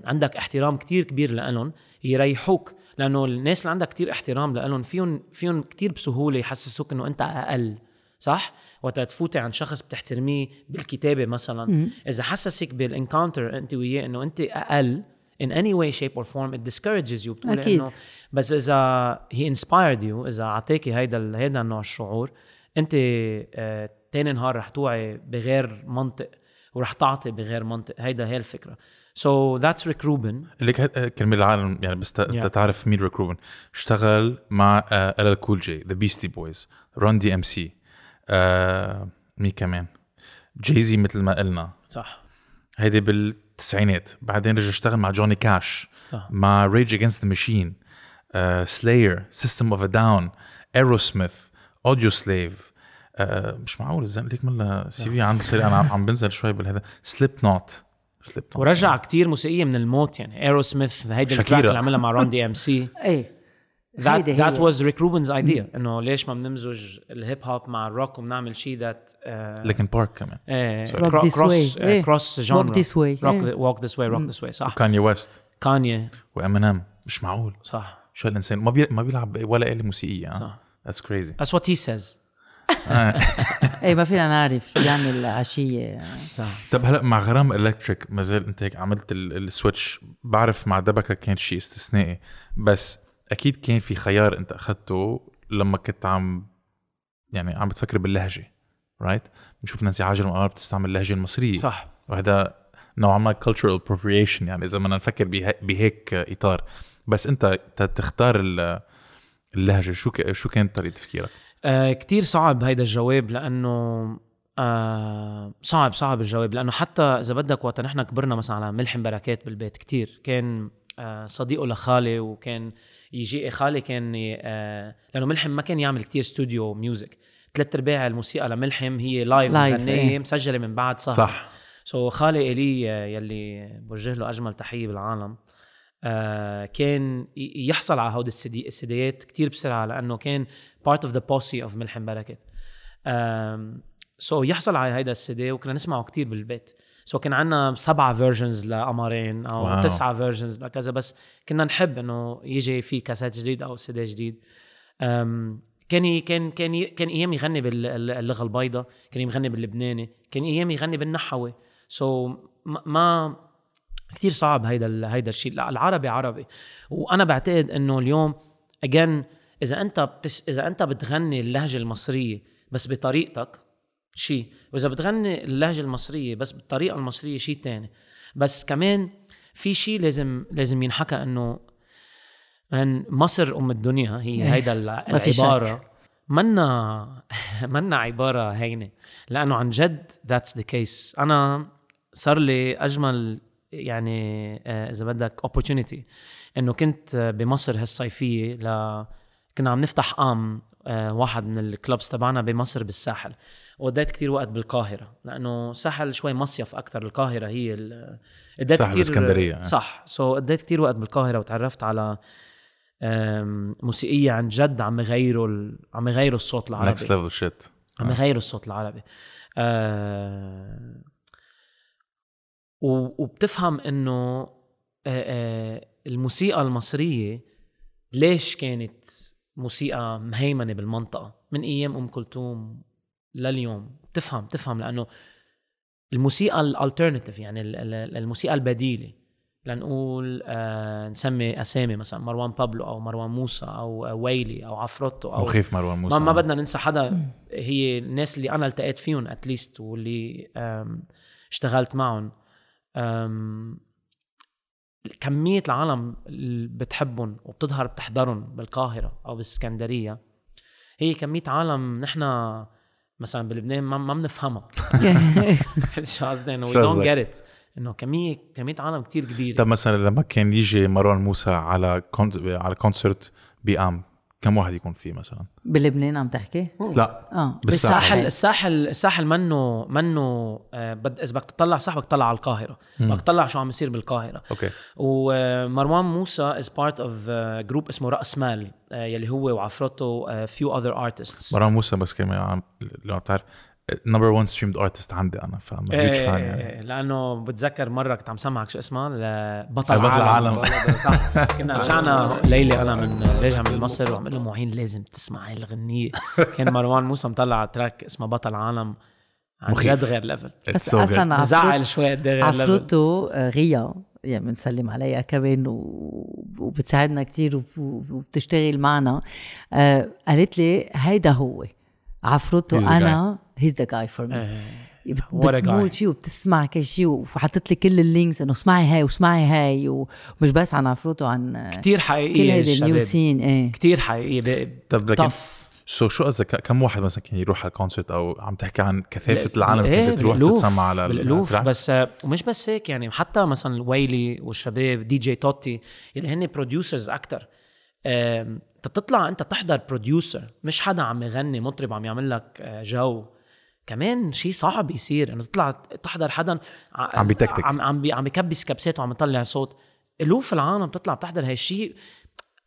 عندك احترام كتير كبير لهم يريحوك لأنه الناس اللي عندك كتير احترام لهم فيهم فيهم كتير بسهولة يحسسوك إنه أنت أقل صح؟ وقت تفوتي عن شخص بتحترميه بالكتابة مثلا إذا حسسك بالانكاونتر أنت وياه إنه أنت أقل in any way shape or form it discourages you بتقول أكيد. إنه بس إذا he inspired you إذا أعطاكي هيدا هيدا النوع الشعور أنت آه، تاني نهار رح توعي بغير منطق ورح تعطي بغير منطق. هيدا هي الفكرة. So that's Rick Rubin. ليك كلمة العالم يعني بس Yeah. تعرف مين Rick Rubin اشتغل مع LL Cool J the Beastie Boys Run DMC مين كمان؟ Jay-Z مثل ما قلنا. صح. هيدي بالتسعينات. بعدين رجع اشتغل مع جوني كاش صح. مع Rage Against the Machine Slayer System of a Down Aerosmith Audioslave مش معقول الزلمه ليك ملا CV عنده سريع. أنا عم- بنزل شوي بالهذا. Slipknot. Slipknot. ورجع كتير موسيقية من الموت يعني Aerosmith هيدي ال track. اللي عملها مع Run DMC إيه. That that هي. was Rick Rubin's idea إنه ليش ما بنمزج الهيب هوب مع الروك وبنعمل شيء that Linkin Park كمان. Rock this way. إيه. cross genre Walk this way. rock, إيه. the, walk this way rock this way صح. Kanye West Kanye و Eminem مش معقول. صح. شو هالانسان ما بي... ما بيلعب ولا آلة موسيقية ها صح. That's crazy. That's what he says. إيه ما فينا نعرف شو يعمل عشيه صح. طب هلا مع غرام Electric ما زال أنت هيك عملت ال- ال switch بعرف مع دبكة كان شيء استثنائي بس أكيد كان في خيار أنت أخذته لما كنت عم يعني عم بتفكر باللهجة right بنشوف نانسي عجل مرات بتستعمل اللهجة المصرية. صح. وهذا نوعا ما cultural appropriation يعني إذا بدنا نفكر بهيك إطار. بس أنت ت- تختار ال- اللهجة شو ك... شو كانت طريقة تفكيرك؟ آه كتير صعب هيدا الجواب لأنه آه صعب صعب الجواب لأنه حتى إذا بدك وقت نحن كبرنا مثلا على ملحم بركات بالبيت كتير كان آه صديقه لخالي وكان يجي خالي كان آه لأنه ملحم ما كان يعمل كتير studio music ثلاث ارباع الموسيقى لملحم هي live live، مغنية إيه. مسجلة من بعد سهر صح. so, خالي إلي آه، يلي بوجه له أجمل تحية بالعالم. آه كان يحصل على هودي ال CD ال CDيات كتير بسرعة لأنه كان part of the posse of ملحم بركات so يحصل على هيدا السيدي وكنا نسمعه كتير بالبيت. so كان عندنا سبعة versions لقمرين أو واو. تسعة فيرجنز لكذا بس كنا نحب إنه يجي في كاسيت جديد أو سيدي جديد. كان كان كان كان أيام يغني باللغة البيضاء كان يغني باللبناني كان أيام يغني بالنحوي. سو so ما كثير صعب هيدا هيدا الشيء. لا العربي عربي. وأنا بعتقد إنه اليوم اجين إذا أنت بتس إذا أنت بتغني اللهجة المصرية بس بطريقتك شيء وإذا بتغني اللهجة المصرية بس بالطريقة المصرية شيء تاني. بس كمان في شيء لازم لازم ينحكى إنه من مصر أم الدنيا هي إيه، هيدا. العبارة. منا منا عبارة هينة. لأنه عن جد that's the case أنا صار لي أجمل يعني آه، إذا بدك opportunity. إنه كنت آه، بمصر هالصيفية ل كنا عم نفتح قام آه، واحد من ال clubs تبعنا بمصر بالساحل. وقضيت كتير وقت بالقاهرة لأنه الساحل شوي مصيف أكثر القاهرة هي ال- قضيت ساحل الإسكندرية. صح. so قضيت كتير وقت بالقاهرة وتعرفت على موسيقية عن جد عم يغيروا ال- عم يغيروا الصوت العربي. next level shit عم يغيروا الصوت العربي. آه وبتفهم إنه آه آه الموسيقى المصرية ليش كانت موسيقى مهيمنة بالمنطقة؟ من أيام أم كلثوم لليوم. بتفهم بتفهم لأنه الموسيقى ال alternative يعني ال- ال- الموسيقى البديلة. لنقول آه نسمي أسامي مثلا مروان بابلو أو مروان موسى أو آه، ويلي أو عفروتو أو مخيف مروان موسى. ما, ما بدنا ننسى حدا. هي الناس اللي أنا التقيت فيهم at least واللي اشتغلت معهم. كمية العالم اللي بتحبهم وبتظهر بتحضرهم بالقاهرة أو بالإسكندرية هي كمية عالم نحن مثلا بلبنان ما, ما بنفهمها. شو قصدي؟ إنه don't قصدك؟ get it. إنه كمية كمية عالم كتير كبيرة. طب مثلا لما كان يجي مروان موسى على كون... على كونسرت بقام كم واحد يكون فيه مثلا؟ بلبنان عم تحكي؟ لا آه بالساحل. الساحل الساحل منه منه آه، بد إذا بدك تطلع صح بدك تطلع على القاهرة. بدك تطلع شو عم يصير بالقاهرة. okay. ومروان موسى is part of group اسمه رأس مال آه، يلي هو وعفروتو few other artists مروان موسى بس كلمة عم لو بتعرف number 1 streamed artist عندي أنا فما هيك fan يعني. لأنه بتذكر مرة كنت عم سمعك شو اسمها؟ بطل بطل العالم. العالم. صح. كنا رجعنا ليلي أنا من راجع من مصر وعم قول له معين لازم تسمع هاي الغنيه كان مروان موسى مطلع track اسمه بطل عالم عن. جد غير level. أصلا عفروت شوي قد إيه غير ليفل عفروتو غيا يعني بنسلم عليها كمان وبتساعدنا كتير وب- وبتشتغل معنا. آه قالت لي هيدا هو. عفروتو أنا he's the guy for me. بت- What a guy. بتموت فيه وبتسمع كل شيء وحطت لي كل ال links انه اسمعي هاي واسمعي هاي ومش بس عن عفروتو عن كتير كل حقيقيه هيدي ال new scene إيه. كتير حقيقية. طب لكن so شو قصدك؟ كم واحد مثلا كان يروح على ال concert أو عم تحكي عن كثافة العالم إيه، كنت تروح بالألوف، تسمع على بالالوف؟ بس ومش بس هيك يعني حتى مثلا الويلي والشباب DJ Totti اللي هن producers أكثر تطلع انت تحضر producer مش حدا عم يغني مطرب عم يعمل لك آه، جو. كمان شيء صعب يصير إنه تطلع تحضر حدا عم بيتكتك. عم عم, عم بكبس كبسات وعم يطلع صوت الوف العالم بتطلع بتحضر هالشيء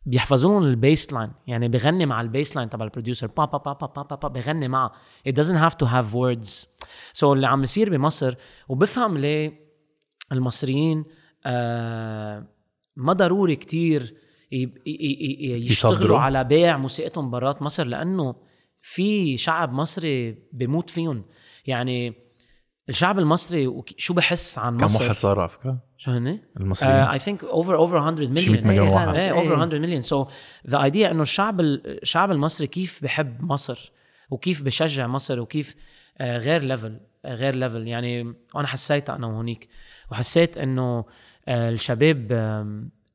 بيحفظون ال bass line يعني بغني مع ال bass line تبع ال producer با با با با با با, با بغني معه it doesn't have to have words so اللي عم يصير بمصر وبفهم ليه المصريين آه ما ضروري كتير يشتغلوا. على بيع موسيقتهم برات مصر لأنه في شعب مصري بموت فيهم. يعني الشعب المصري وك- شو بحس عن كم مصر؟ واحد صار على فكرة؟ شو هن؟ المصريين. I think over over 100 شي 100 مليون مليون إيه، واحد. إيه إيه. over 100 مليون so the idea إنه الشعب ال- الشعب المصري كيف بحب مصر وكيف بشجع مصر وكيف آه، غير level آه، غير level يعني وأنا حسيت أنا وهونيك وحسيت إنه آه، الشباب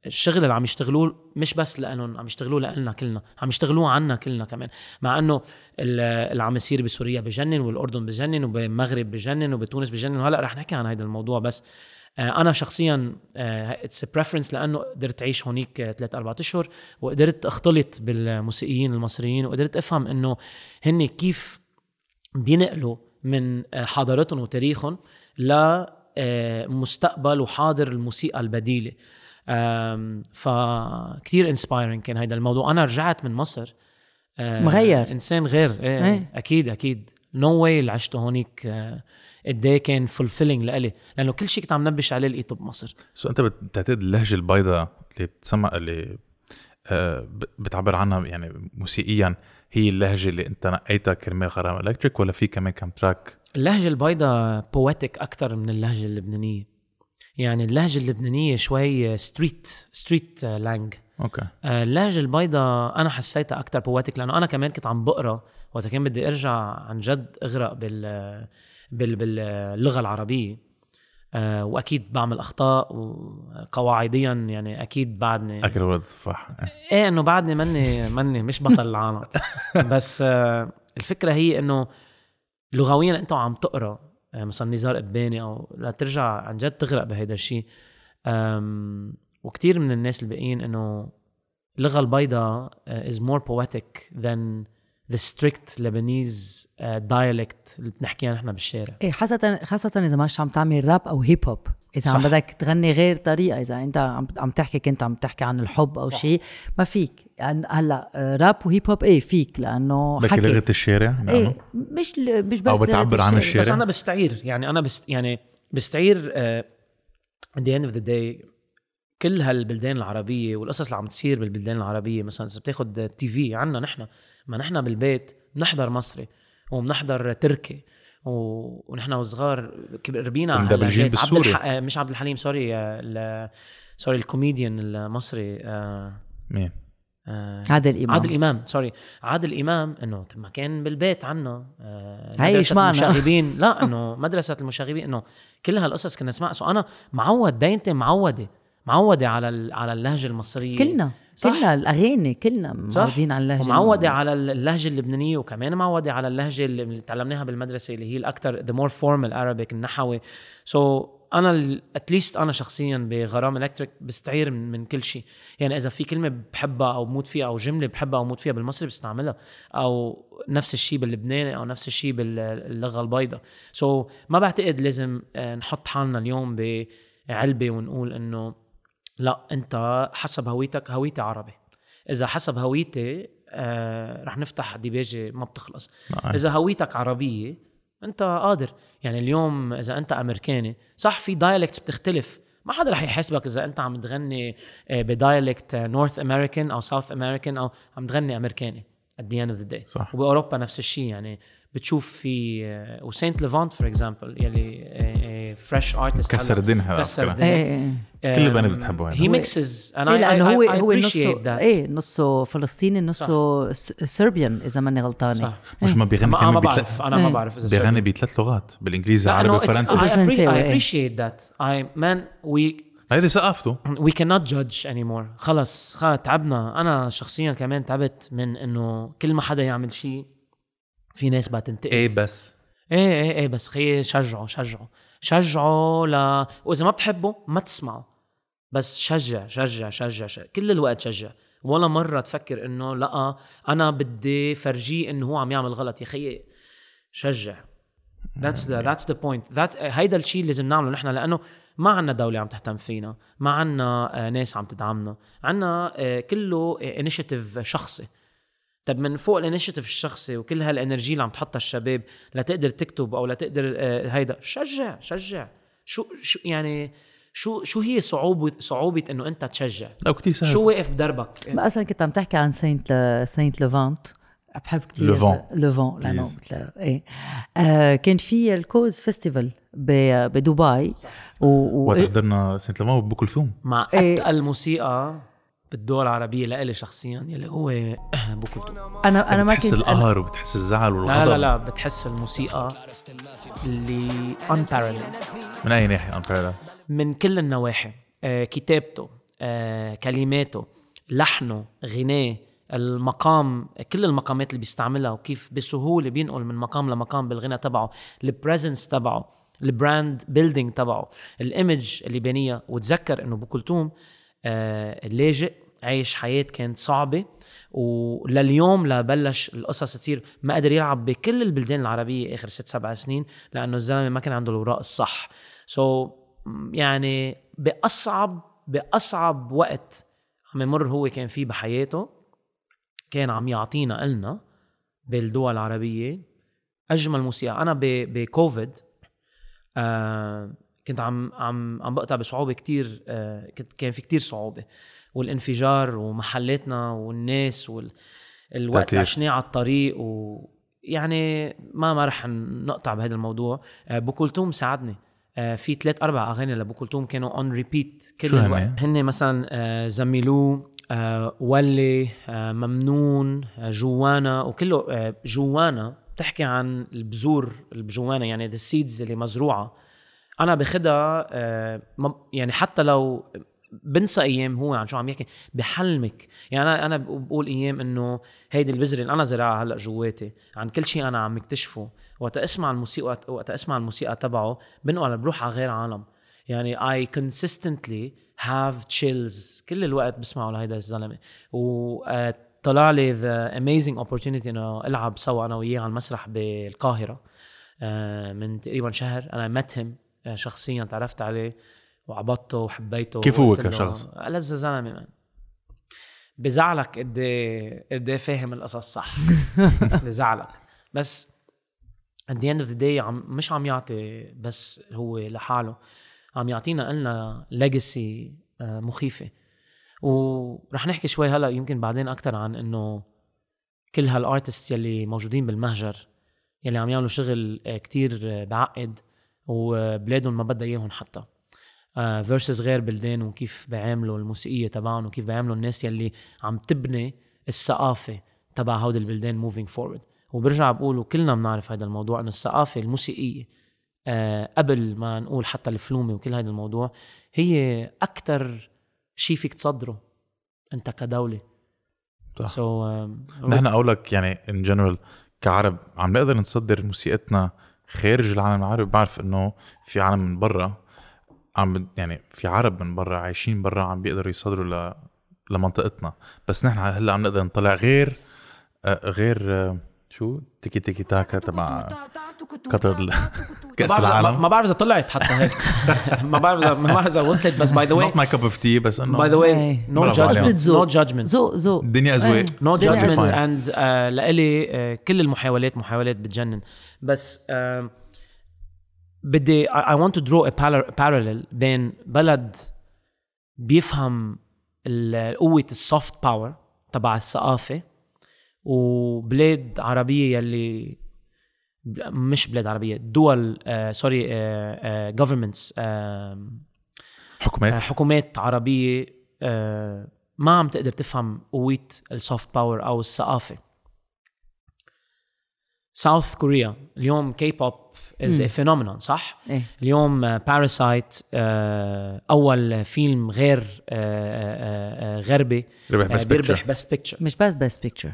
الشغل اللي عم يشتغلوه مش بس لأنهم عم يشتغلوه لنا كلنا عم يشتغلوه عنا كلنا كمان. مع ال- اللي عم يصير بسوريا بجنن والأردن بجنن وبالمغرب بجنن وبتونس بجنن وهلأ رح نحكي عن هذا الموضوع بس. آه، أنا شخصيا it's preference لأنه قدرت أعيش هونيك ثلاث أربع أشهر وقدرت أختلط بالموسيقيين المصريين وقدرت أفهم إنه هن كيف بينقلوا من آه، حضارتهم وتاريخهم لمستقبل وحاضر الموسيقى البديلة. فكتير inspiring كان هيدا الموضوع. أنا رجعت من مصر آه، مغير. إنسان غير. إيه, إيه. أكيد أكيد. no way اللي عشته هونيك آه، قد إيه كان fulfilling لإلي. لأنه كل شيء كنت عم نبش عليه لقيته بمصر. so أنت بتعتقد اللهجة البيضاء اللي بتسمع اللي آه، بتعبر عنها يعني موسيقيا هي اللهجة اللي أنت نقيتها كرمال غرام الكتريك ولا في كمان كم track اللهجة البيضاء poetic أكثر من اللهجة اللبنانية؟ يعني اللهجة اللبنانية شوي street street slang okay. اللهجة البيضاء أنا حسيتها أكثر poetic لأنه أنا كمان كنت عم بقرأ وقت كان بدي أرجع عن جد أغرق بال بال باللغة العربية. آه، وأكيد بعمل أخطاء وقواعديا يعني أكيد بعدني أكل ولد تفاح إيه. إنه بعدني مني مني مش بطل العالم. بس آه، الفكرة هي إنه لغويا أنت عم تقرأ آه، مثلا نزار قباني أو لا ترجع عن جد تغرق بهيدا الشيء أم، وكتير من الناس الباقيين إنه اللغة البيضاء more poetic than the strict Lebanese uh, dialect اللي بنحكيها نحن بالشارع. إيه خاصة خاصة إذا مش عم تعمل راب أو هيب هوب إذا عم صح. بدك تغني غير طريقة إذا أنت عم عم تحكي كنت عم تحكي عن الحب أو شيء ما فيك يعني هلأ آه، راب وهيب هوب إيه فيك لأنه لك حكي لغة الشارع نعم إيه مش ل- مش بس أو بتعبر عن الشارع. بس. أنا بستعير يعني أنا بست يعني بستعير uh, at the end of the day كل هالبلدان العربية والقصص اللي عم تصير بالبلدان العربية مثلا إذا بتاخذ TV عنا نحن ما نحن بالبيت بنحضر مصري وبنحضر تركي و... ونحن وصغار ربينا اللهجات. عبد. الح... مش عبد الحليم سوري آه، ال... سوري الكوميديان المصري آه، مين؟ آه، عادل إمام. عادل إمام سوري. عادل إمام إنه ما كان بالبيت عنا آه معنا. المشاغبين. لا إنه مدرسة المشاغبين إنه كل هالقصص كنا نسمعها. so أنا معود دينتي معودة معودة على ال- على اللهجة المصرية. كلنا. صح. كلنا الأغاني كلنا. معودين على اللهجة ومعودة المصرية. على اللهجة اللبنانية وكمان معودة على اللهجة اللي تعلمناها بالمدرسة اللي هي الاكثر the more formal Arabic النحوي so أنا at least أنا شخصيا بغرام الكتريك بستعير من, من كل شيء يعني إذا في كلمة بحبها أو بموت فيها أو جملة بحبها أو بموت فيها بالمصري بستعملها أو نفس الشيء باللبناني أو نفس الشيء باللغة البيضاء so ما بعتقد لازم آه، نحط حالنا اليوم بعلبة ونقول إنه لا انت حسب هويتك هويتي عربي. إذا حسب هويتي آه رح نفتح ديباجه ما بتخلص. نعم. إذا هويتك عربية انت قادر. يعني اليوم إذا انت أمريكاني صح في dialects بتختلف. ما حدا رح يحاسبك إذا انت عم تغني بدايلكت نورث امريكان أو ساوث امريكان أو عم تغني أمريكاني at the end of the day. صح. وبأوروبا نفس الشيء. يعني بتشوف في وسانت ليفانت فور اكزامبل يلي آه، فريش ارتست كسر هذا كسر إيه كل البنات بتحبه هذا. هي هو- ميكسز إيه أنا لأنه هو هو نصه إيه نصه فلسطيني نصه سربيان إذا ماني غلطانة. صح. مش ما بيغني ما, كمان ما بثلاث بعرف أنا ما إيه. بعرف إذا بيغني بثلاث لغات بالإنجليزي لا عربي انه it's- وفرنسي I, appreciate, بالفرنساوي، I إيه. appreciate that. I man we هيدي ثقافته we cannot judge anymore. خلص خلص تعبنا. أنا شخصيا كمان تعبت من إنه كل ما حدا يعمل شيء في ناس بقى تنتقد. إيه بس. إيه إيه إيه بس خي شجعوا شجعوا شجعوا ل وإذا ما بتحبوا ما تسمعوا بس شجع شجع شجع, شجع. كل الوقت شجع. ولا مرة تفكر إنه لا أنا بدي فرجيه إنه هو عم يعمل غلط. يا خيي شجع. That's the that's the point. That هيدا الشيء اللي لازم نعمله نحن لأنه ما عنا دولة عم تهتم فينا. ما عنا ناس عم تدعمنا. عنا آه، كله initiative شخصي. طب من فوق ال initiative الشخصي وكل هال energy اللي عم تحطها الشباب لتقدر تكتب أو لتقدر آه، هيدا شجع شجع. شو شو يعني شو شو هي صعوبة صعوبة إنه أنت تشجع؟ لا كتير سهل. شو واقف بدربك؟ ما أصلا كنت عم تحكي عن Saint L... Saint Levant بحب كثير لوفون. لوفون لأنه إيه. آه كان في الكوز فيستيفال ب... بدبي و... و... وقت حضرنا سنت لما بأم كلثوم مع إيه. أتقل موسيقى. بالدول العربية لإلي شخصيا يلي هو بوكلتو أنا أنا ما بتحس كنت القهر وبتحس الزعل لا والغضب؟ لا لا بتحس الموسيقى اللي unparalleled. من أي ناحية انفعلا من كل النواحي. آه، كتابته آه، كلماته لحنه غناه المقام كل المقامات اللي بيستعملها وكيف بسهولة بينقل من مقام لمقام بالغنى تبعه ال presence تبعه ال brand building تبعه ال image اللي بانيها وتذكر إنه أبو كلثوم آه، لاجئ عايش حياة كانت صعبة ولليوم لبلش القصص تصير ما قدر يلعب بكل البلدان العربية آخر ست سبع سنين لأنه الزلمة ما كان عنده الوراق الصح. so, يعني بأصعب بأصعب وقت عم يمر هو كان فيه بحياته كان عم يعطينا إلنا بالدول العربية أجمل موسيقى. أنا بكوفيد آه كنت عم عم عم بقطع بصعوبة كتير آه كنت كان في كتير صعوبة. والانفجار ومحلاتنا والناس وال الوقت تأتير. اللي عشناه على الطريق ويعني ما ما رح نقطع بهذا الموضوع آه بو كلثوم ساعدني آه في ثلاث أربع أغاني لبو كلثوم كانوا on repeat كل شو هن؟ الوقت هن مثلا آه زميلو ولي ممنون جوانا وكله جوانا بتحكي عن البذور البجوانا يعني the seeds اللي مزروعة أنا باخدها ما- يعني حتى لو بنسى أيام هو عن شو عم يحكي بحلمك. يعني أنا أنا بقول أيام إنه هيدي البذرة اللي أنا زرعها هلأ جواتي. عن كل شيء أنا عم مكتشفه وقت أسمع الموسيقى وقت أسمع الموسيقى تبعه بنقل بروح على غير عالم. يعني I consistently have chills. كل الوقت بسمعه لهيدا الزلمة. وطلع لي the amazing opportunity إنه ألعب سوا أنا وياه على المسرح بالقاهرة آه، من تقريبا شهر. أنا him آه، شخصيا تعرفت عليه. وعبطته وحبيته كيف هو كشخص؟ ألذ زلمة مان بزعلك قد إيه قد إيه فاهم القصص صح. بزعلك. بس at the end of the day عم مش عم يعطي بس هو لحاله. عم يعطينا قلنا legacy مخيفة. ورح نحكي شوي هلا يمكن بعدين أكثر عن إنه كل هال artists يلي موجودين بالمهجر يلي عم يعملوا شغل آه، كتير آه، بعقد وبلادهم ما بدها إياهم حتى. versus غير بلدان وكيف بيعاملوا الموسيقية تبعهم وكيف بيعاملوا الناس يلي عم تبني الثقافة تبع هودي البلدان moving forward وبرجع بقول وكلنا بنعرف هذا الموضوع إنه الثقافة الموسيقية آه، قبل ما نقول حتى الفيلم وكل هذا الموضوع هي أكثر شيء فيك تصدره أنت كدولة. صح. so so, نحن اقولك يعني ان جنرال كعرب عم نقدر نصدر موسيقتنا خارج العالم العربي. بعرف إنه في عالم من برا عم يعني في عرب من برا عايشين برا عم بيقدروا يصدروا ل لمنطقتنا بس نحن هلأ عم نقدر نطلع غير آه، غير آه، شو تيكي تيكي تاكا تبع قطر كأس ما بعرف إذا- ما- العالم ما بعرف إذا طلعت حتى هيك ما بعرف إذا- ما بعرف إذا وصلت بس by the way not my cup of tea بس إنه by the way. No. Judgement ذوق. No judgement ذوق ذوق الدنيا أذواق إيه. No judgement. And لإلي آه، كل المحاولات محاولات بتجنن بس آم، بدي I want to draw a par- parallel. بين بلد بيفهم قوة ال soft power تبع الثقافة. وبلاد عربية يلي مش بلاد عربية دول آه سوري آه آه حكومات. حكومات عربية آه ما عم تقدر تفهم قوة ال soft power أو الثقافة. South Korea اليوم K-pop is phenomenon صح؟ إيه. اليوم Parasite أول فيلم غير آه، آه، آه، غربي ربح آه، بس بيربح بس picture مش بس best picture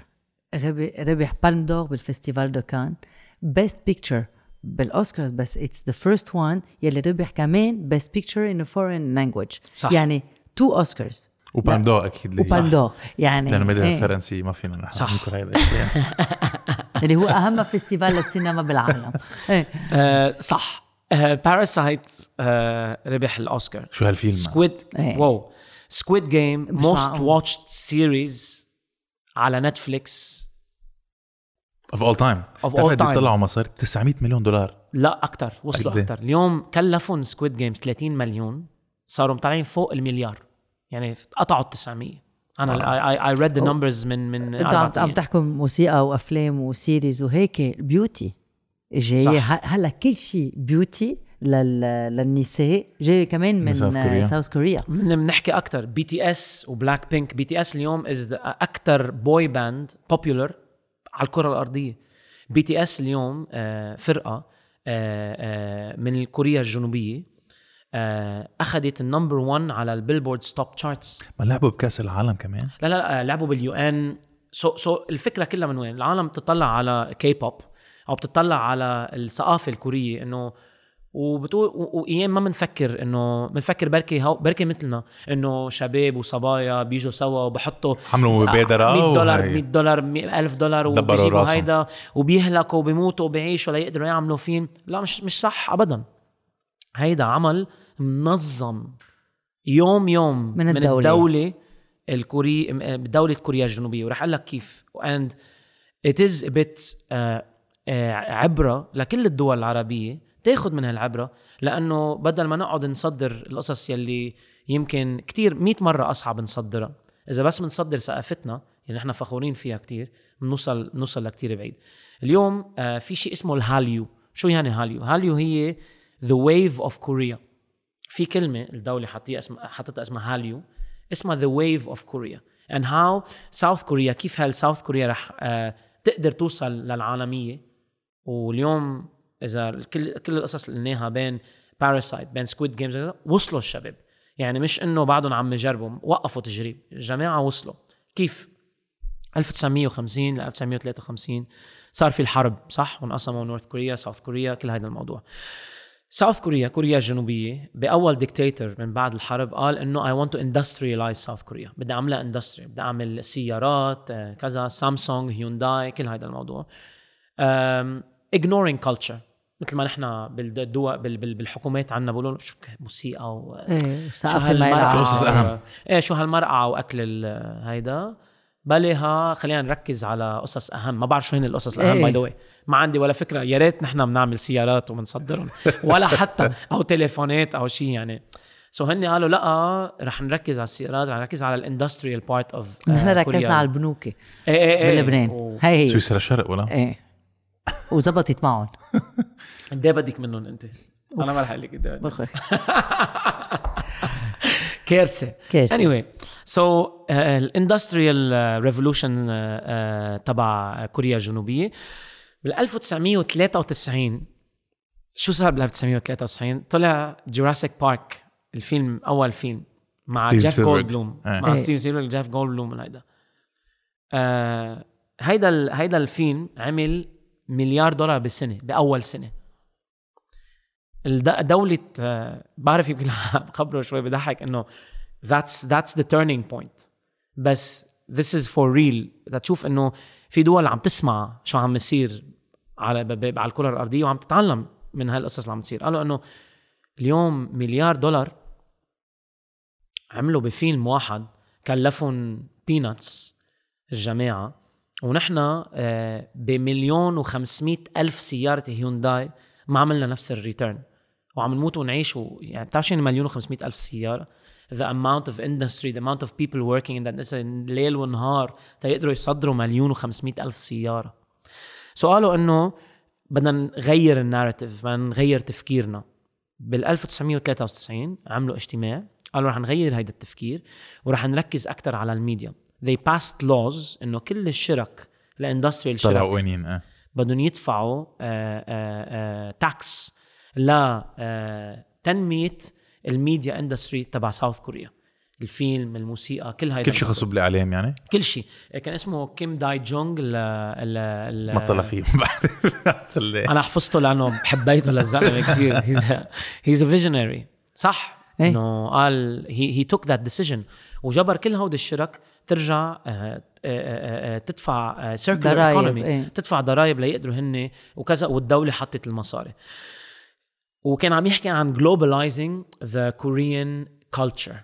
ربح Palme d'Or بال Festival de Cannes best picture بال Oscars بس it's the first one يلي ربح كمان best picture in foreign language صح. يعني two Oscars وباندو أكيد و Palme d'Or يعني لأنه ميدان إيه. الفرنسي ما فينا نحن صح. هذا الشيء اللي هو أهم festival للسينما بالعالم. إيه. آه صح. Parasite آه ربح الأوسكار. شو هالفيلم؟ Squid إيه. واو. Squid Game most watched series على Netflix of all time Of all time. طلعوا مصاري؟ 900 مليون دولار. لا أكثر وصلوا إيه؟ أكثر اليوم كلفهم Squid Games 30 مليون. صاروا مطلعين فوق المليار. يعني قطعوا ال 900 أنا I I read the numbers من من أنتوا عم عم. تحكوا موسيقى وافلام و series وهيك beauty جاية هلأ كل شيء beauty لل... للنساء. جاي كمان من. South Korea بنحكي أكثر بي تي اس وبلاك بينك بي تي اس اليوم is أكثر boy band popular على الكرة الأرضية. BTS اليوم آه، فرقة آه، آه، من كوريا الجنوبية. أخذت ال number 1 على ال Billboards top charts ما لعبوا بكأس العالم كمان؟ لا لا لا لعبوا بال UN so so الفكرة كلها من وين؟ العالم بتطلع على كي بوب أو بتطلع على الثقافة الكورية إنه وبتقول وإيام ما بنفكر إنه بنفكر بركي هو بركي مثلنا إنه شباب وصبايا بيجوا سوا وبحطوا عملوا مبادرة 100 دولار وهي- 100 دولار 1000 دولار وبيجيبوا. هيدا وبيهلكوا وبيموتوا وبيعيشوا ليقدروا يعملوا فين؟ لا مش مش صح ابدا. هيدا عمل منظم يوم يوم من من الدولة. الدولة الكوري دولة كوريا الجنوبية. ورح أقول لك كيف. And it is a bit آه، عبرة لكل الدول العربية تاخد من هالعبرة لأنه بدل ما نقعد نصدر القصص يلي يمكن كتير مئة مرة أصعب نصدرها. إذا بس بنصدر ثقافتنا اللي نحن فخورين فيها كتير بنوصل نوصل لكتير بعيد. اليوم آه، في شيء اسمه ال Hallyu. شو يعني Hallyu؟ Hallyu هي the wave of Korea. في كلمة الدولة حطيها اسمها حطتها اسمها Hallyu اسمها the wave of Korea. And how South Korea كيف هال South Korea رح آه تقدر توصل للعالمية؟ واليوم إذا كل كل القصص اللي قلناها بين Parasite بين Squid Games وصلوا الشباب. يعني مش إنه بعدهم عم يجربوا وقفوا تجريب. الجماعة وصلوا. كيف؟ 1950 ل 1953 صار في الحرب صح؟ وانقسموا North Korea South Korea كل هذا الموضوع. South Korea كوريا الجنوبيه بأول ديكتاتور من بعد الحرب قال إنه I want to industrialize South Korea بدي أعملها industry بدي أعمل سيارات آه، كذا Samsung Hyundai كل هذا الموضوع. um, ignoring culture. مثل ما نحن بالدول بال- بال- بالحكومات عندنا بيقولوا شو موسيقى و إيه شو أهم. إيه شو هالمرقعة وأكل ال- بلها خلينا نركز على قصص أهم. ما بعرف شو هن القصص الأهم إيه. By the way ما عندي ولا فكرة. يا ريت نحن بنعمل سيارات وبنصدرهم. ولا حتى أو تليفونات أو شيء يعني. So هن قالوا لا رح نركز على السيارات رح نركز على ال industrial part of نحن ركزنا على البنوك بلبنان. هي هي. سويسرا الشرق ولا؟ إيه. وزبطت معهم. قد إيه بدك منهم أنت؟ أنا ما رح أقول لك قد إيه كارثة. كارثة. anyway. So ال industrial revolution تبع كوريا الجنوبية بال 1993 شو صار بال 1993 طلع Jurassic Park الفيلم أول فيلم مع Steve Jeff. Goldblum إيه. مع إيه. Steve Spielberg Jeff Goldblum من هيدا آه هيدا ال- هيدا الفيلم عمل مليار دولار بالسنة بأول سنة الد- دولة آه، بعرف يمكن بخبره شوي بضحك إنه that's that's the turning point. بس this is for real. تشوف إنه في دول عم تسمع شو عم يصير على على الكرة الأرضية وعم تتعلم من هالقصص اللي عم تصير. قالوا إنه اليوم مليار دولار عملوا بفيلم واحد كلفهم peanuts الجماعة ونحن آه، بمليون وخمسمائة ألف سيارة هيونداي ما عملنا نفس ال return وعم نموت ونعيش. يعني بتعرف شو مليون و500 ألف سيارة؟ The amount of industry the amount of people working in that industry ليل ونهار تيقدروا يصدروا مليون و500 ألف سيارة. قالوا إنه بدنا نغير ال narrative بدنا نغير تفكيرنا. بال 1993 عملوا اجتماع قالوا رح نغير هيدا التفكير ورح نركز أكثر على الميديا. They passed laws إنه كل الشرك ال industrial طلعوا شرك قوانين آه. بدهم يدفعوا tax لتنميه ال media industry تبع South Korea. الفيلم الموسيقى كل هيدا كل شيء. خاصه بالإعلام يعني؟ كل شيء. كان اسمه كيم داي جونغ ال ال ال ما طلع فيه ما بعرف. اللي- أنا حفظته لأنه حبيته للزلمة كثير هيز هيز ا فيجنري صح؟ إيه. إنه قال هي هي توك ذات ديسيجن وجبر كل هود الشرك ترجع آه، آه، آه، تدفع سيركلر ايكونومي. تدفع ضرائب ليقدروا هن وكذا والدولة حطت المصاري. وكان عم يحكي عن globalizing the Korean culture.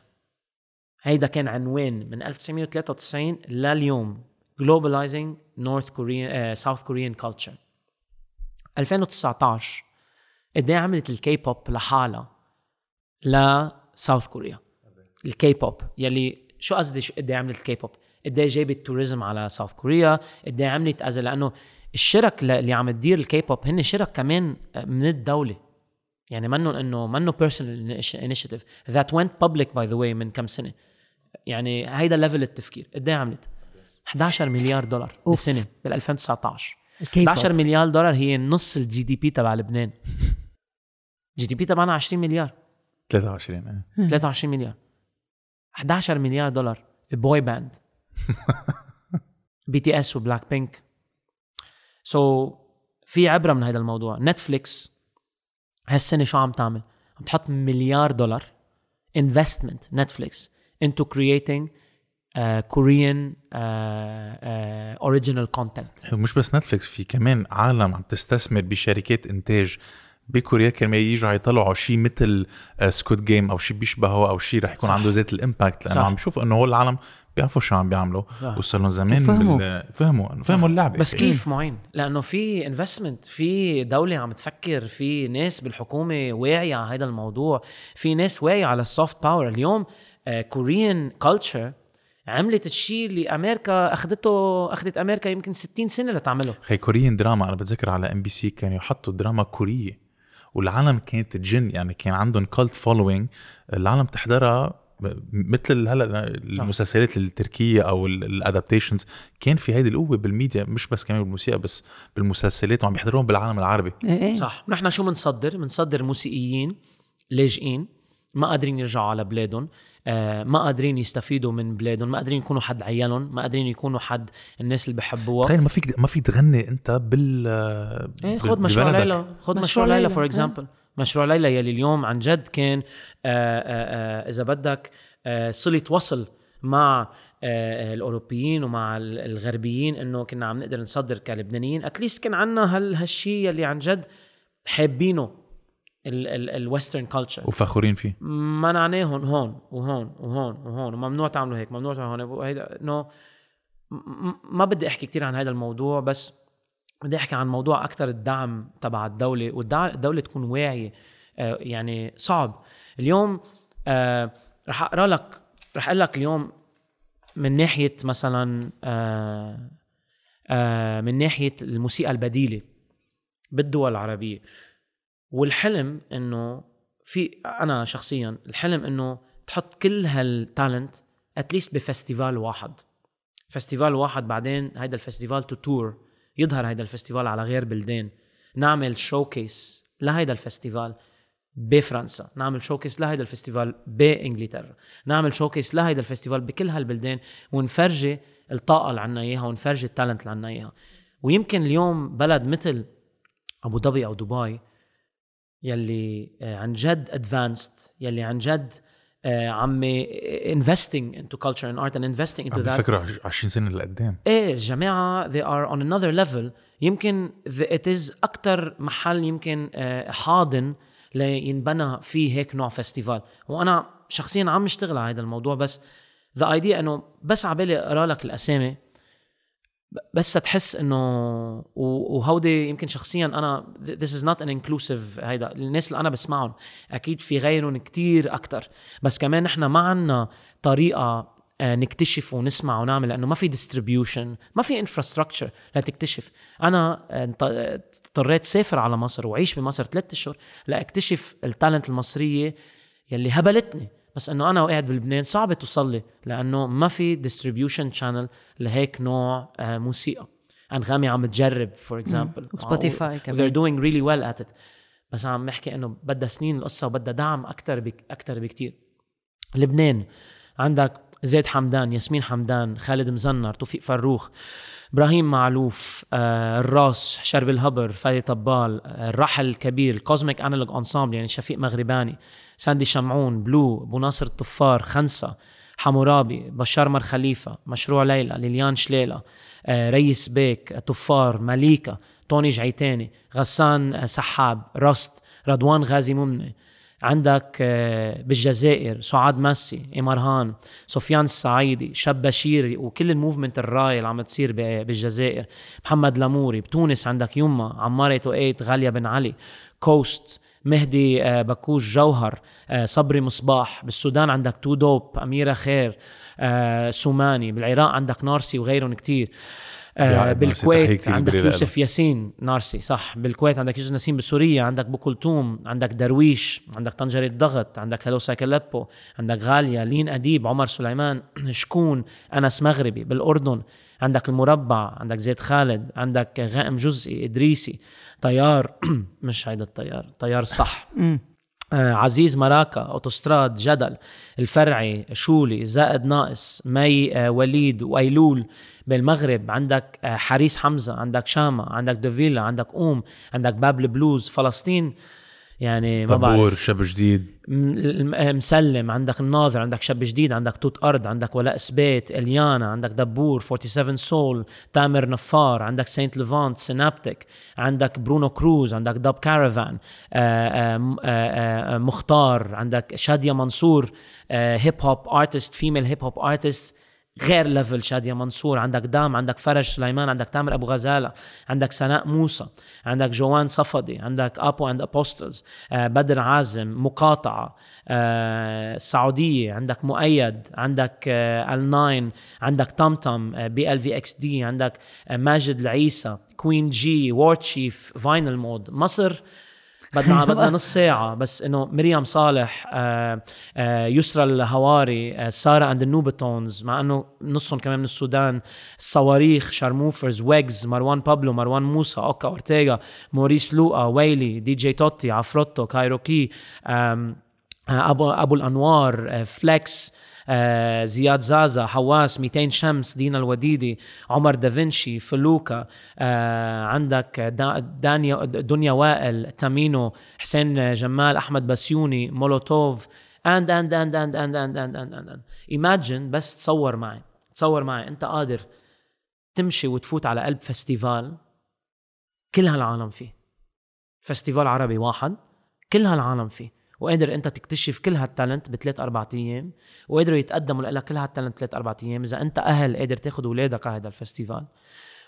هيدا كان عنوان من 1993 لليوم. Globalizing North Korean uh, South Korean culture. 2019 قد إيه عملت الكي بوب لحالها ل South Korea ال K-pop يلي شو قصدي قد إيه عملت الكي بوب قد إيه جابت tourism على South Korea قد إيه عملت لأنه الشرك اللي عم تدير الكي بوب هن شرك كمان من الدولة. يعني منه إنه منه personal initiative that went public by the way من كم سنة. يعني هيدا level التفكير. قد إيه عملت 11 مليار دولار of. بالسنة بال 2019 الكيبوب. 11 مليار دولار هي نص ال GDP تبع لبنان. GDP تبعنا 20 مليار. 23 آه. 23 مليار. 11 مليار دولار. Boy band BTS و Blackpink so so, في عبرة من هذا الموضوع. نتفليكس هالسنة شو عم تعمل؟ عم تحط مليار دولار investment نتفليكس into creating uh, original content. مش بس نتفليكس في كمان عالم عم تستثمر بشركات إنتاج بكوريا كرمال يجوا يطلعوا شيء مثل Squid Game أو شيء بيشبهه أو شيء رح يكون صح. عنده that ال impact لأنه صح. عم بيشوفوا إنه هول العالم بيعرفوا شو عم بيعملوا. لهم زمان وفهموا. بال- فهموا فهموا اللعبة. بس كيف معين؟ لأنه في investment في دولة عم تفكر في ناس بالحكومة واعية على هذا الموضوع في ناس واعية على ال soft power اليوم Korean culture عملت الشيء اللي أمريكا أخذته أخذت أمريكا يمكن 60 سنة لتعمله. خي Korean drama أنا بتذكر على MBC كانوا يحطوا دراما كورية. والعالم كانت تجن يعني كان عندهم cult following العالم تحضرها مثل هلأ المسلسلات التركية أو ال adaptations كان في هيدي القوة بالميديا مش بس كمان بالموسيقى بس بالمسلسلات وعم بيحضروهم بالعالم العربي. إيه إيه. صح. نحن شو بنصدر بنصدر موسيقيين لاجئين ما قادرين يرجعوا على بلادهم. ما قادرين يستفيدوا من بلادهم ما قادرين يكونوا حد عيالهم ما قادرين يكونوا حد الناس اللي بحبوها تخيل ما فيك ما فيك تغني انت بال إيه خد مشروع. ليلى خد مشروع ليلى for آه. example مشروع ليلى يلي اليوم عن جد كان آه آه آه إذا بدك آه صلة وصل مع آه الأوروبيين ومع ال- الغربيين إنه كنا عم نقدر نصدر كلبنانيين at least كان عنا هال هالشيء يلي عن جد حابينه ال Western culture وفخورين فيه. منعناهم هون وهون وهون وهون وممنوع تعملوا هيك ممنوع تعملوا هون. م- م- ما بدي احكي كثير عن هذا الموضوع بس بدي احكي عن موضوع أكثر الدعم تبع الدولة والدولة تكون واعية آه، يعني صعب. اليوم آه، رح أقرأ لك رح أقول لك اليوم من ناحية مثلا آه، آه، من ناحية الموسيقى البديلة بالدول العربية. والحلم إنه في أنا شخصيا الحلم إنه تحط كل هال talent at least ب festival واحد. festival واحد بعدين هيدا ال festival to tour يظهر هيدا ال festival على غير بلدان نعمل showcase لهيدا ال festival بفرنسا. نعمل showcase لهيدا ال festival بإنجلترا. نعمل showcase لهيدا ال festival بكل هالبلدان ونفرجي الطاقة اللي عنا إياها ونفرجي التالنت اللي عنا إياها. ويمكن اليوم بلد مثل أبو ظبي أو دبي يلي آه، عن جد ادفانسد يلي عن جد آه، عم investing into culture and art and investing into عم that. بفكروا 20 سنة لقدام. إيه الجماعة they are on another level. يمكن it is أكتر محل يمكن آه، حاضن لينبنى فيه هيك نوع فستيفال وأنا شخصيا عم اشتغل على هذا الموضوع بس the idea إنه بس عبالي أقرأ لك الأسامي. بس تحس إنه وهودي يمكن شخصيا أنا this is not an inclusive هيدا. الناس اللي أنا بسمعهم أكيد في غيرهم كتير أكتر. بس كمان نحن ما عنا طريقة آه، نكتشف ونسمع ونعمل لأنه ما في distribution ما في infrastructure لتكتشف. أنا آه، اضطريت سافر على مصر وعيش بمصر ثلاثة أشهر لأكتشف ال talent المصرية يلي هبلتني. بس إنه أنا وقاعد بلبنان صعب توصل لي لأنه ما في distribution channel لهيك نوع آه، موسيقى. انغامي عم تجرب for example وسبوتيفاي كمان. they're doing really well at it. بس عم بحكي إنه بدها سنين القصة وبدها دعم أكثر بك أكثر بكثير لبنان عندك زيد حمدان ياسمين حمدان خالد مزنر توفيق فروخ إبراهيم معلوف آه، الراس شرب الهبر فادي طبال آه، الراحل الكبير ال Cosmic Analog Ensemble يعني شفيق مغرباني. ساندي شمعون بلو أبو ناصر الطفار خنسه حمورابي بشار مر خليفة مشروع ليلى ليليان شليلة آه، ريس بيك طفار مليكة توني جعيتاني غسان آه، سحاب رست رضوان غازي ممني. عندك آه، بالجزائر سعاد مسي إمرهان سفيان السعيدي شاب بشيري وكل الموفمنت الراي اللي عم تصير بالجزائر. محمد لاموري بتونس عندك يما عمار 8 غالية بن علي كوست مهدي آه، بكوش جوهر آه، صبري مصباح. بالسودان عندك Too Dope أميرة خير آه، سوماني. بالعراق عندك نارسي وغيرهم كتير. بالكويت عندك يوسف ياسين نارسي صح. بالكويت عندك يوسف نسيم بسوريا عندك بو كلثوم عندك درويش عندك طنجرة ضغط عندك Hello Psychaleppo عندك غالية لين أديب عمر سليمان Shkoon أنس مغربي. بالأردن عندك المربع عندك زيد خالد عندك غائم جزئي إدريسي. طيار مش هيدا الطيار طيار صح. آه، عزيز مراكا أوتوستراد جدل الفرعي شولي زائد ناقص مي آه، وليد وايلول بالمغرب عندك آه، حريس حمزة عندك شاما عندك دوفيلا عندك أوم عندك بابل بلوز فلسطين. يعني ما طبور بعرف. شاب جديد. م- مسلم. عندك الناظر عندك شاب جديد عندك توت ارض عندك ولاء سبيت إليانا عندك دبور 47 سول تامر نفار عندك Saint Levant Synaptik عندك برونو كروز عندك داب آه، آه، م- آه، آه، مختار عندك شادية منصور hip hop artist female hip hop artist غير level. شادية منصور عندك دام عندك فرج سليمان عندك تامر أبو غزالة عندك سناء موسى عندك جوان صفدي عندك Apo and Apostles بدر عازم مقاطعة آه، السعوديه عندك مؤيد عندك آه، الناين عندك طمطم بي ال في إكس دي عندك آه، ماجد العيسى كوين جي وور تشيف فاينل مود مصر بدنا بدنا نص ساعة بس إنه مريم صالح آه آه يسرى الهواري آه سارة and النوبتونز مع إنه نصهم كمان من السودان الصواريخ شارموفرز ويجز مروان بابلو مروان موسى أوكا أورتيغا موريس لوقا ويلي دي جي توتي عفروتو كايروكي ابو أبو الأنوار Felix آه، زياد زازا حواس 200 شمس دينا الوديدي عمر دافنشي فلوكا آه، عندك دا دانيا دنيا وائل Tamino حسين جمال أحمد بسيوني مولوتوف and and and and and and and and and imagine بس تصور معي تصور معي أنت قادر تمشي وتفوت على قلب festival كل هالعالم فيه. festival عربي واحد كل هالعالم فيه. وقادر انت تكتشف كل هال talent بثلاث أربع أيام وقدروا يتقدموا لك كل هال talent ثلاث أربع أيام. إذا أنت أهل قادر تاخذ اولادك على هذا ال festival.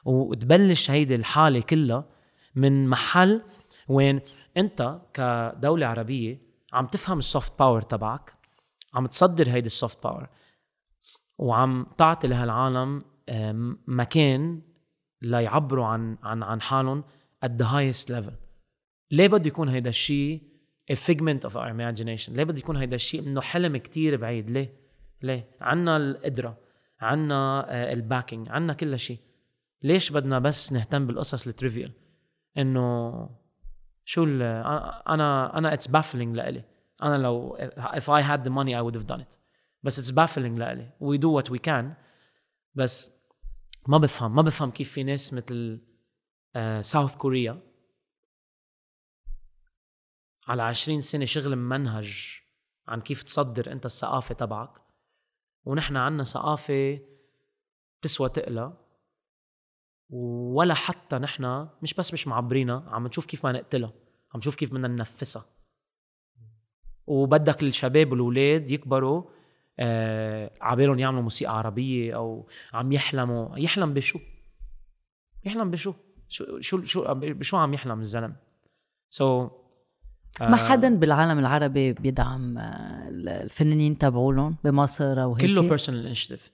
وتبلش هيدي الحالة كلها من محل وين أنت كدولة عربية عم تفهم ال soft power تبعك عم تصدر هيدي ال soft power وعم تعطي لهالعالم مكان ليعبروا عن عن عن حالهم at the highest level. ليه بده يكون هيدا الشيء a figment of our imagination. ليه بده يكون هيدا الشيء؟ إنه حلم كتير بعيد. ليه؟ ليه؟ عنا القدرة عنا آه، ال backing عنا كل شيء. ليش بدنا بس نهتم بالقصص ال trivial إنه شو أنا أنا it's baffling لإلي. أنا لو if I had the money I would have done it. بس it's baffling لإلي. We do what we can. بس ما بفهم ما بفهم كيف في ناس مثل ساوث كوريا على 20 سنة شغل ممنهج عن كيف تصدر أنت الثقافة تبعك ونحن عنا ثقافة تسوى تقلى ولا حتى نحن مش بس مش معبرينها عم نشوف كيف ما نقتلها عم نشوف كيف بدنا ننفسها وبدك الشباب والولاد يكبروا آه عبالهم يعملوا موسيقى عربية أو عم يحلموا يحلم بشو؟ يحلم بشو؟ شو شو شو بشو عم يحلم الزلمة؟ so so, ما حدا بالعالم العربي بيدعم آه، الفنانين تبعولهم بمصر أو هيك كله personal initiative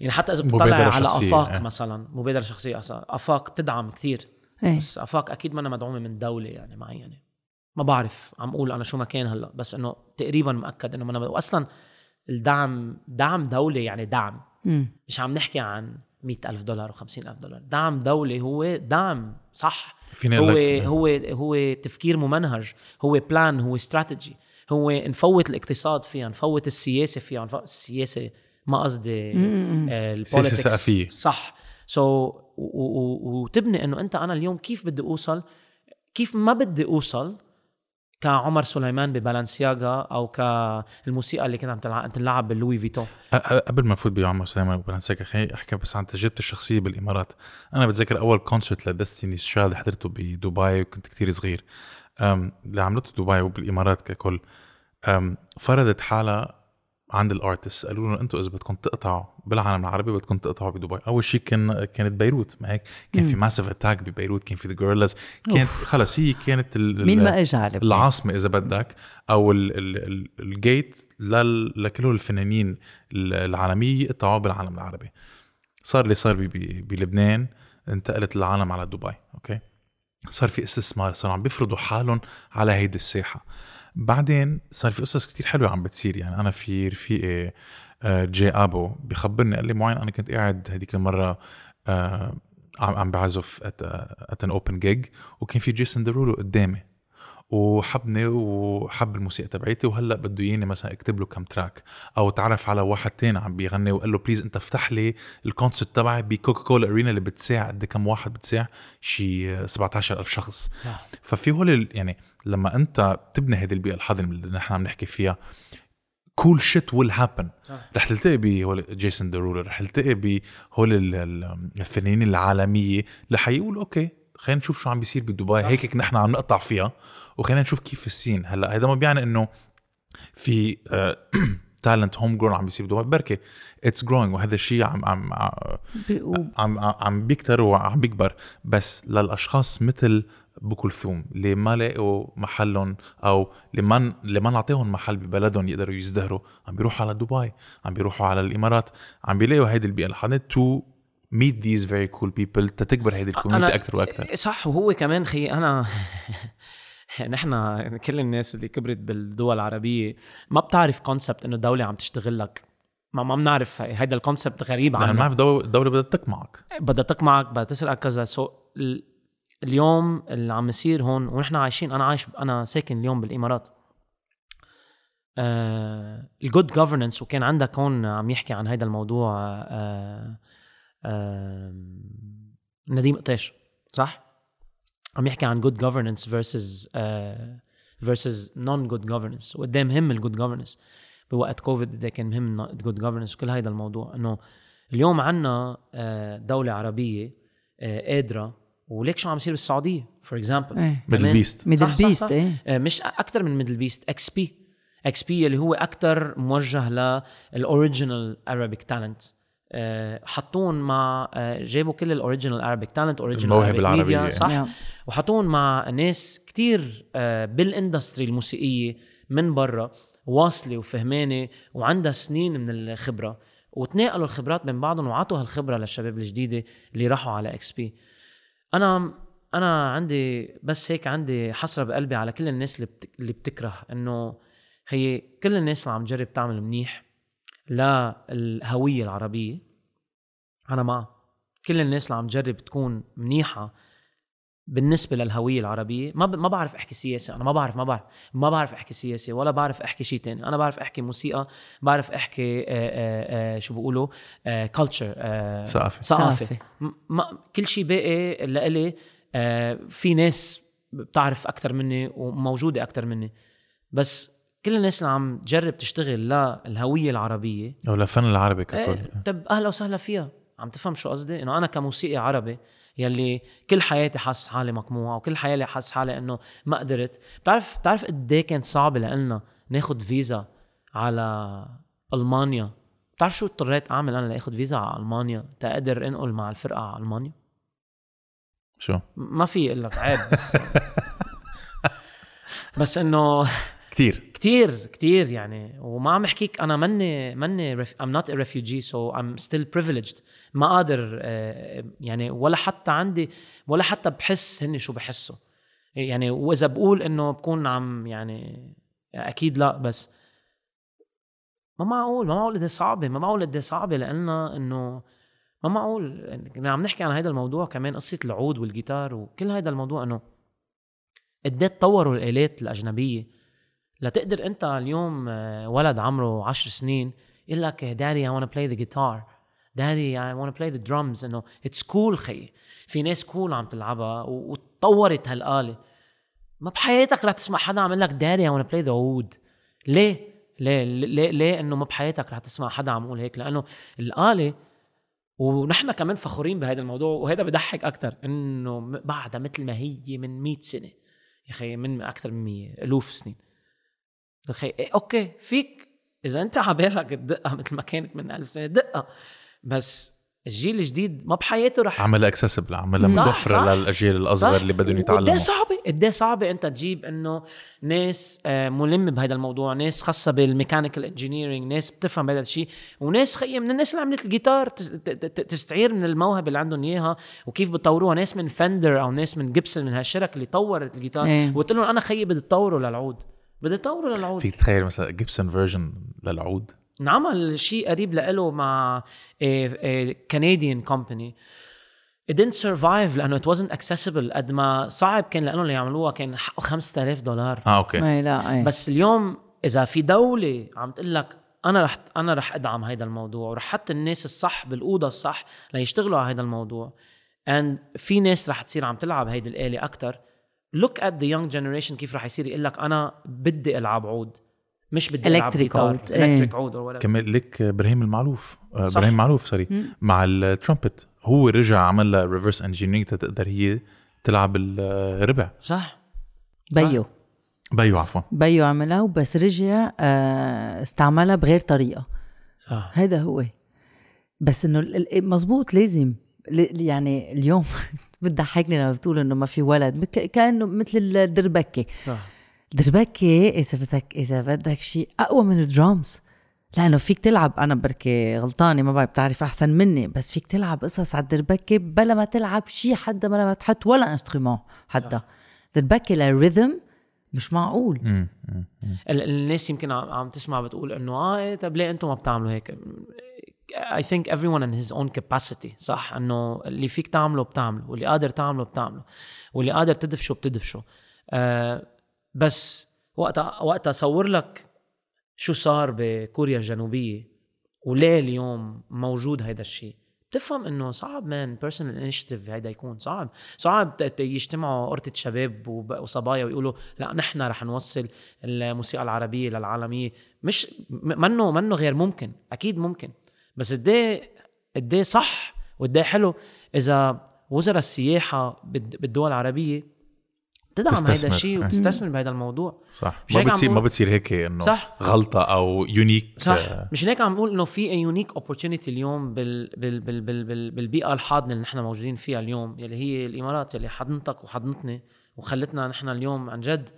يعني حتى إذا بتطلع على شخصية، آفاق إيه. مثلا مبادرة شخصية أصلاً. آفاق بتدعم كثير إيه بس آفاق أكيد ما مدعومة من دولة يعني معينة ما بعرف عم أقول أنا شو ما كان هلأ بس إنه تقريبا مأكد إنه ما واصلا الدعم دعم دولة يعني دعم مم. مش عم نحكي عن مئة ألف دولار و50 ألف دولار. دعم دولة هو دعم صح. فيني هو لك هو هو تفكير ممنهج هو plan هو استراتيجي هو نفوت الاقتصاد فيها نفوت السياسة فيها نفوت السياسة ما قصدي. آه، سياسة ال politics ثقافية. صح. so so, وتبني إنه أنت أنا اليوم كيف بدي أوصل؟ كيف ما بدي أوصل كعمر سليمان ب Balenciaga أو كالموسيقى اللي كانت عم تنلعب بال Louis Vuitton قبل ما نفوت بعمر سليمان وبنساك خليني أحكي بس عن تجربتي الشخصية بالإمارات. أنا بتذكر أول concert ل Destiny's Child حضرته بدبي وكنت كتير صغير. اللي عملته دبي وبالإمارات ككل. فرضت حالها عند ال artist قالوا لهم أنتم إذا بدكم تقطعوا بالعالم العربي بدكم تقطعوا بدبي. أول شيء كان كانت بيروت ما هيك؟ كان في Massive Attack ببيروت كان في the Gorillaz كانت خلص هي كانت ال- مين ما اجى على. العاصمة إذا بدك أو ال ال ال ال gate لكل الفنانين ال- العالمية يقطعوا بالعالم العربي. صار اللي صار بلبنان انتقلت العالم على دبي أوكي؟ صار في استثمار صاروا عم بيفرضوا حالهم على هيدي الساحة. بعدين صار في قصص كتير حلوة عم بتصير. يعني أنا في رفيقي آه، جي أبو بخبرني قال لي معين أنا كنت قاعد هذيك المرة آه، عم عم بعزف at an open gig وكان في Jason Derulo قدامي وحبني وحب الموسيقى تبعيتي وهلأ بده ياني مثلا أكتب له كم track أو تعرف على واحد تاني عم بيغني وقال له please أنت افتح لي ال concert تبعي ب Coca-Cola Arena اللي بتساع قد كم واحد بتساع؟ شي 17000 شخص. صح. ففي هول يعني لما انت بتبني هذه البيئة الحاضنة اللي نحن عم نحكي فيها cool shit will happen. رح تلتقي بهول جيسون ديرولو رح تلتقي بهول ال- ال- الفنانين العالمية اللي حيقولوا okay خلينا نشوف شو عم بيصير بدبي هيك نحن عم نقطع فيها وخلينا نشوف كيف ال scene. هلأ هذا ما بيعني إنه في talent homegrown عم بيصير بدبي. بركي it's growing وهذا الشيء عم عم و- عم عم بيكتر وعم بيكبر. بس للأشخاص مثل ابو كلثوم اللي ما لاقوا محلهم أو اللي ما اللي ما نعطيهم محل ببلدهم يقدروا يزدهروا عم بيروحوا على دبي عم بيروحوا على الإمارات عم بيلاقوا هيدي البيئة. الحاضنه to meet these very cool people لتكبر هيدي ال community أكثر وأكثر صح. وهو كمان خي أنا نحن كل الناس اللي كبرت بالدول العربية ما بتعرف concept إنه الدولة عم تشتغل لك. ما ما بنعرف هيدا ال concept غريب نحن ما عنا في دو- دولة بدها تقمعك بدها تقمعك بدها تسرقك كذا. so اليوم اللي عم يصير هون ونحن عايشين أنا عايش أنا ساكن اليوم بالإمارات. آه ال good governance وكان عندك هون عم يحكي عن هذا الموضوع آه آه نديم قطيش صح؟ عم يحكي عن good governance versus versus non good governance وقد مهم ال good governance بوقت كوفيد قد إيه كان مهم ال good governance وكل هذا الموضوع. إنه اليوم عنا آه، دولة عربية آه، قادرة وليك شو عم يصير بالسعودية for example MDLBEAST MDLBEAST. إيه. مش أكثر من MDLBEAST XP XP اللي هو أكثر موجه لل original Arabic talent حطون مع آه، جابوا كل ال original Arabic talent original المواهب العربية. صح؟ نعم. وحطون مع ناس كتير آه، بال industry الموسيقية من برا واصلة وفهمانة وعندها سنين من الخبرة. وتناقلوا الخبرات بين بعضهم وعطوا هالخبرة للشباب الجديدة اللي راحوا على إكس بي أنا أنا عندي بس هيك عندي حسرة بقلبي على كل الناس اللي بت... اللي بتكره إنه هي كل الناس اللي عم تجرب تعمل منيح للهويه العربية. أنا معها كل الناس اللي عم تجرب تكون منيحة بالنسبة للهوية العربية ما ب... ما بعرف أحكي سياسة أنا ما بعرف ما بعرف ما بعرف أحكي سياسة ولا بعرف أحكي شيء تاني أنا بعرف أحكي موسيقى بعرف أحكي آه آه آه شو بيقولوا كلتشر ثقافة. ثقافة. ما كل شيء باقي لإلي في ناس بتعرف أكثر مني وموجودة أكثر مني. بس كل الناس اللي عم تجرب تشتغل للهوية العربية أو للفن العربي ككل. إيه طب أهلا وسهلا فيها عم تفهم شو قصدي؟ إنه أنا كموسيقي عربي يلي كل حياتي حاسس حالي مقموعه وكل حياتي حاسس حالي إنه ما قدرت. بتعرف بتعرف قد إيه كانت صعبة لنا ناخذ فيزا على ألمانيا؟ بتعرف شو اضطريت أعمل أنا لاخذ فيزا على ألمانيا؟ تقدر إنقل مع الفرقة على ألمانيا؟ شو؟ ما في لك عيب بس بس إنه كتير. كتير كتير يعني. وما عم أحكيك أنا ماني ref- I'm not a refugee so I'm still privileged. ما قادر آه، يعني ولا حتى عندي ولا حتى بحس هن شو بحسوا يعني وإذا بقول إنه بكون عم يعني أكيد لا بس ما معقول ما معقول قد إيه صعبة ما معقول قد إيه صعبة لأنه إنه ما معقول. يعني عم نحكي عن هذا الموضوع كمان قصة العود والجيتار وكل هذا الموضوع إنه قد إيه تطوروا الآلات الأجنبية. لتقدر انت اليوم آه، ولد عمره عشر سنين يقول لك daddy I wanna play the guitar. daddy I wanna play the drums. إنه it's cool خيي في ناس cool cool عم تلعبها وتطورت هالآلة. ما بحياتك رح تسمع حدا عم يقول لك daddy I wanna play the oud. ليه؟ ليه؟ ليه؟ ليه إنه ما بحياتك رح تسمع حدا عم يقول هيك؟ لأنه الآلة ونحن كمان فخورين بهذا الموضوع وهذا بضحك أكثر إنه بعدها مثل ما هي من 100 سنة. يا أخي من أكثر من 100 ألوف سنين. أخي إيه okay فيك. إذا أنت عبالك الدقة مثل ما كانت من ألف سنة دقة. بس الجيل الجديد ما بحياته رح عملها accessible عملها صح، متوفرة صح. للأجيال الأصغر اللي بدهم قد يتعلموا. إيه صعبة. قد إيه صعبة أنت تجيب إنه ناس آه، ملمه بهذا الموضوع ناس خاصة بال mechanical engineering ناس بتفهم بهذا الشيء وناس خيي من الناس اللي عملت الجيتار تس- ت- ت- تستعير من الموهبة اللي عندهم إياها وكيف بتطوروها. ناس من Fender أو ناس من Gibson من هالشركة اللي طورت الجيتار إيه. وقلت لهم أنا خيي بدي تطوروا لي العود. بدي تطوروا لي العود. فيك تتخيل مثلا Gibson version للعود؟ انعمل شيء قريب له مع Canadian company It didn't survive لأنه it wasn't accessible. قد ما صعب كان لأنه اللي يعملوها كان حقه 5000 دولار. آه okay. إي لا إي. بس اليوم إذا في دولة عم تقول لك أنا رح أنا رح أدعم هذا الموضوع ورح حط الناس الصح بالأوضة الصح ليشتغلوا على هذا الموضوع. And في ناس رح تصير عم تلعب هيدي الآلة أكتر. Look at the young generation كيف رح يصير يقول لك أنا بدي ألعب عود مش بدي Electric guitar عود، إيه. electric عود or whatever. كمان لك إبراهيم المعلوف آه، صح. إبراهيم معلوف سوري مع الترامبت هو رجع عمل لها reverse engineering تقدر هي تلعب الربع صح. بيو. بيو عفوا. بيو عملها وبس رجع آه، استعملها بغير طريقة. صح. هذا هو. بس إنه مزبوط لازم. يعني اليوم بتضحكني لما بتقول إنه ما في ولد كأنه مثل الدربكة. صح. دربكة إذا بدك إذا بدك شيء أقوى من الدرامز. لأنه فيك تلعب أنا بركي غلطانة ما بعرف بتعرف أحسن مني بس فيك تلعب قصص على الدربكة بلا ما تلعب شيء حدا بلا ما تحط ولا instrument حدا. دربكة لل rhythm مش معقول. مم، مم، الناس يمكن عم عم تسمع بتقول إنه آه إيه طب ليه أنتم ما بتعملوا هيك؟ I think everyone in his own capacity صح؟ إنه اللي فيك تعمله بتعمله واللي قادر تعمله بتعمله واللي قادر تدفشه بتدفشه. آه بس وقتها وقتها صور لك شو صار بكوريا الجنوبية وليه اليوم موجود هيدا الشيء؟ بتفهم إنه صعب man personal initiative هيدا يكون صعب. صعب يجتمعوا قرطة شباب وصبايا ويقولوا لا نحن رح نوصل الموسيقى العربية للعالمية. مش منه منه غير ممكن أكيد ممكن. بس قد إيه قد إيه صح وقد إيه حلو إذا وزراء السياحة بالد- بالدول العربية بتدعم هيدا تستثمر. الشيء. وبتستثمر بهذا الموضوع صح ما بتصير ما؟ بتصير هيك إنه صح. غلطة أو unique صح مش هيك عم نقول إنه في unique opportunity اليوم بال بال بال بال بال بالبيئة الحاضنة اللي نحن موجودين فيها اليوم يلي هي الإمارات يلي حضنتك وحضنتني وخلتنا نحن اليوم عن جد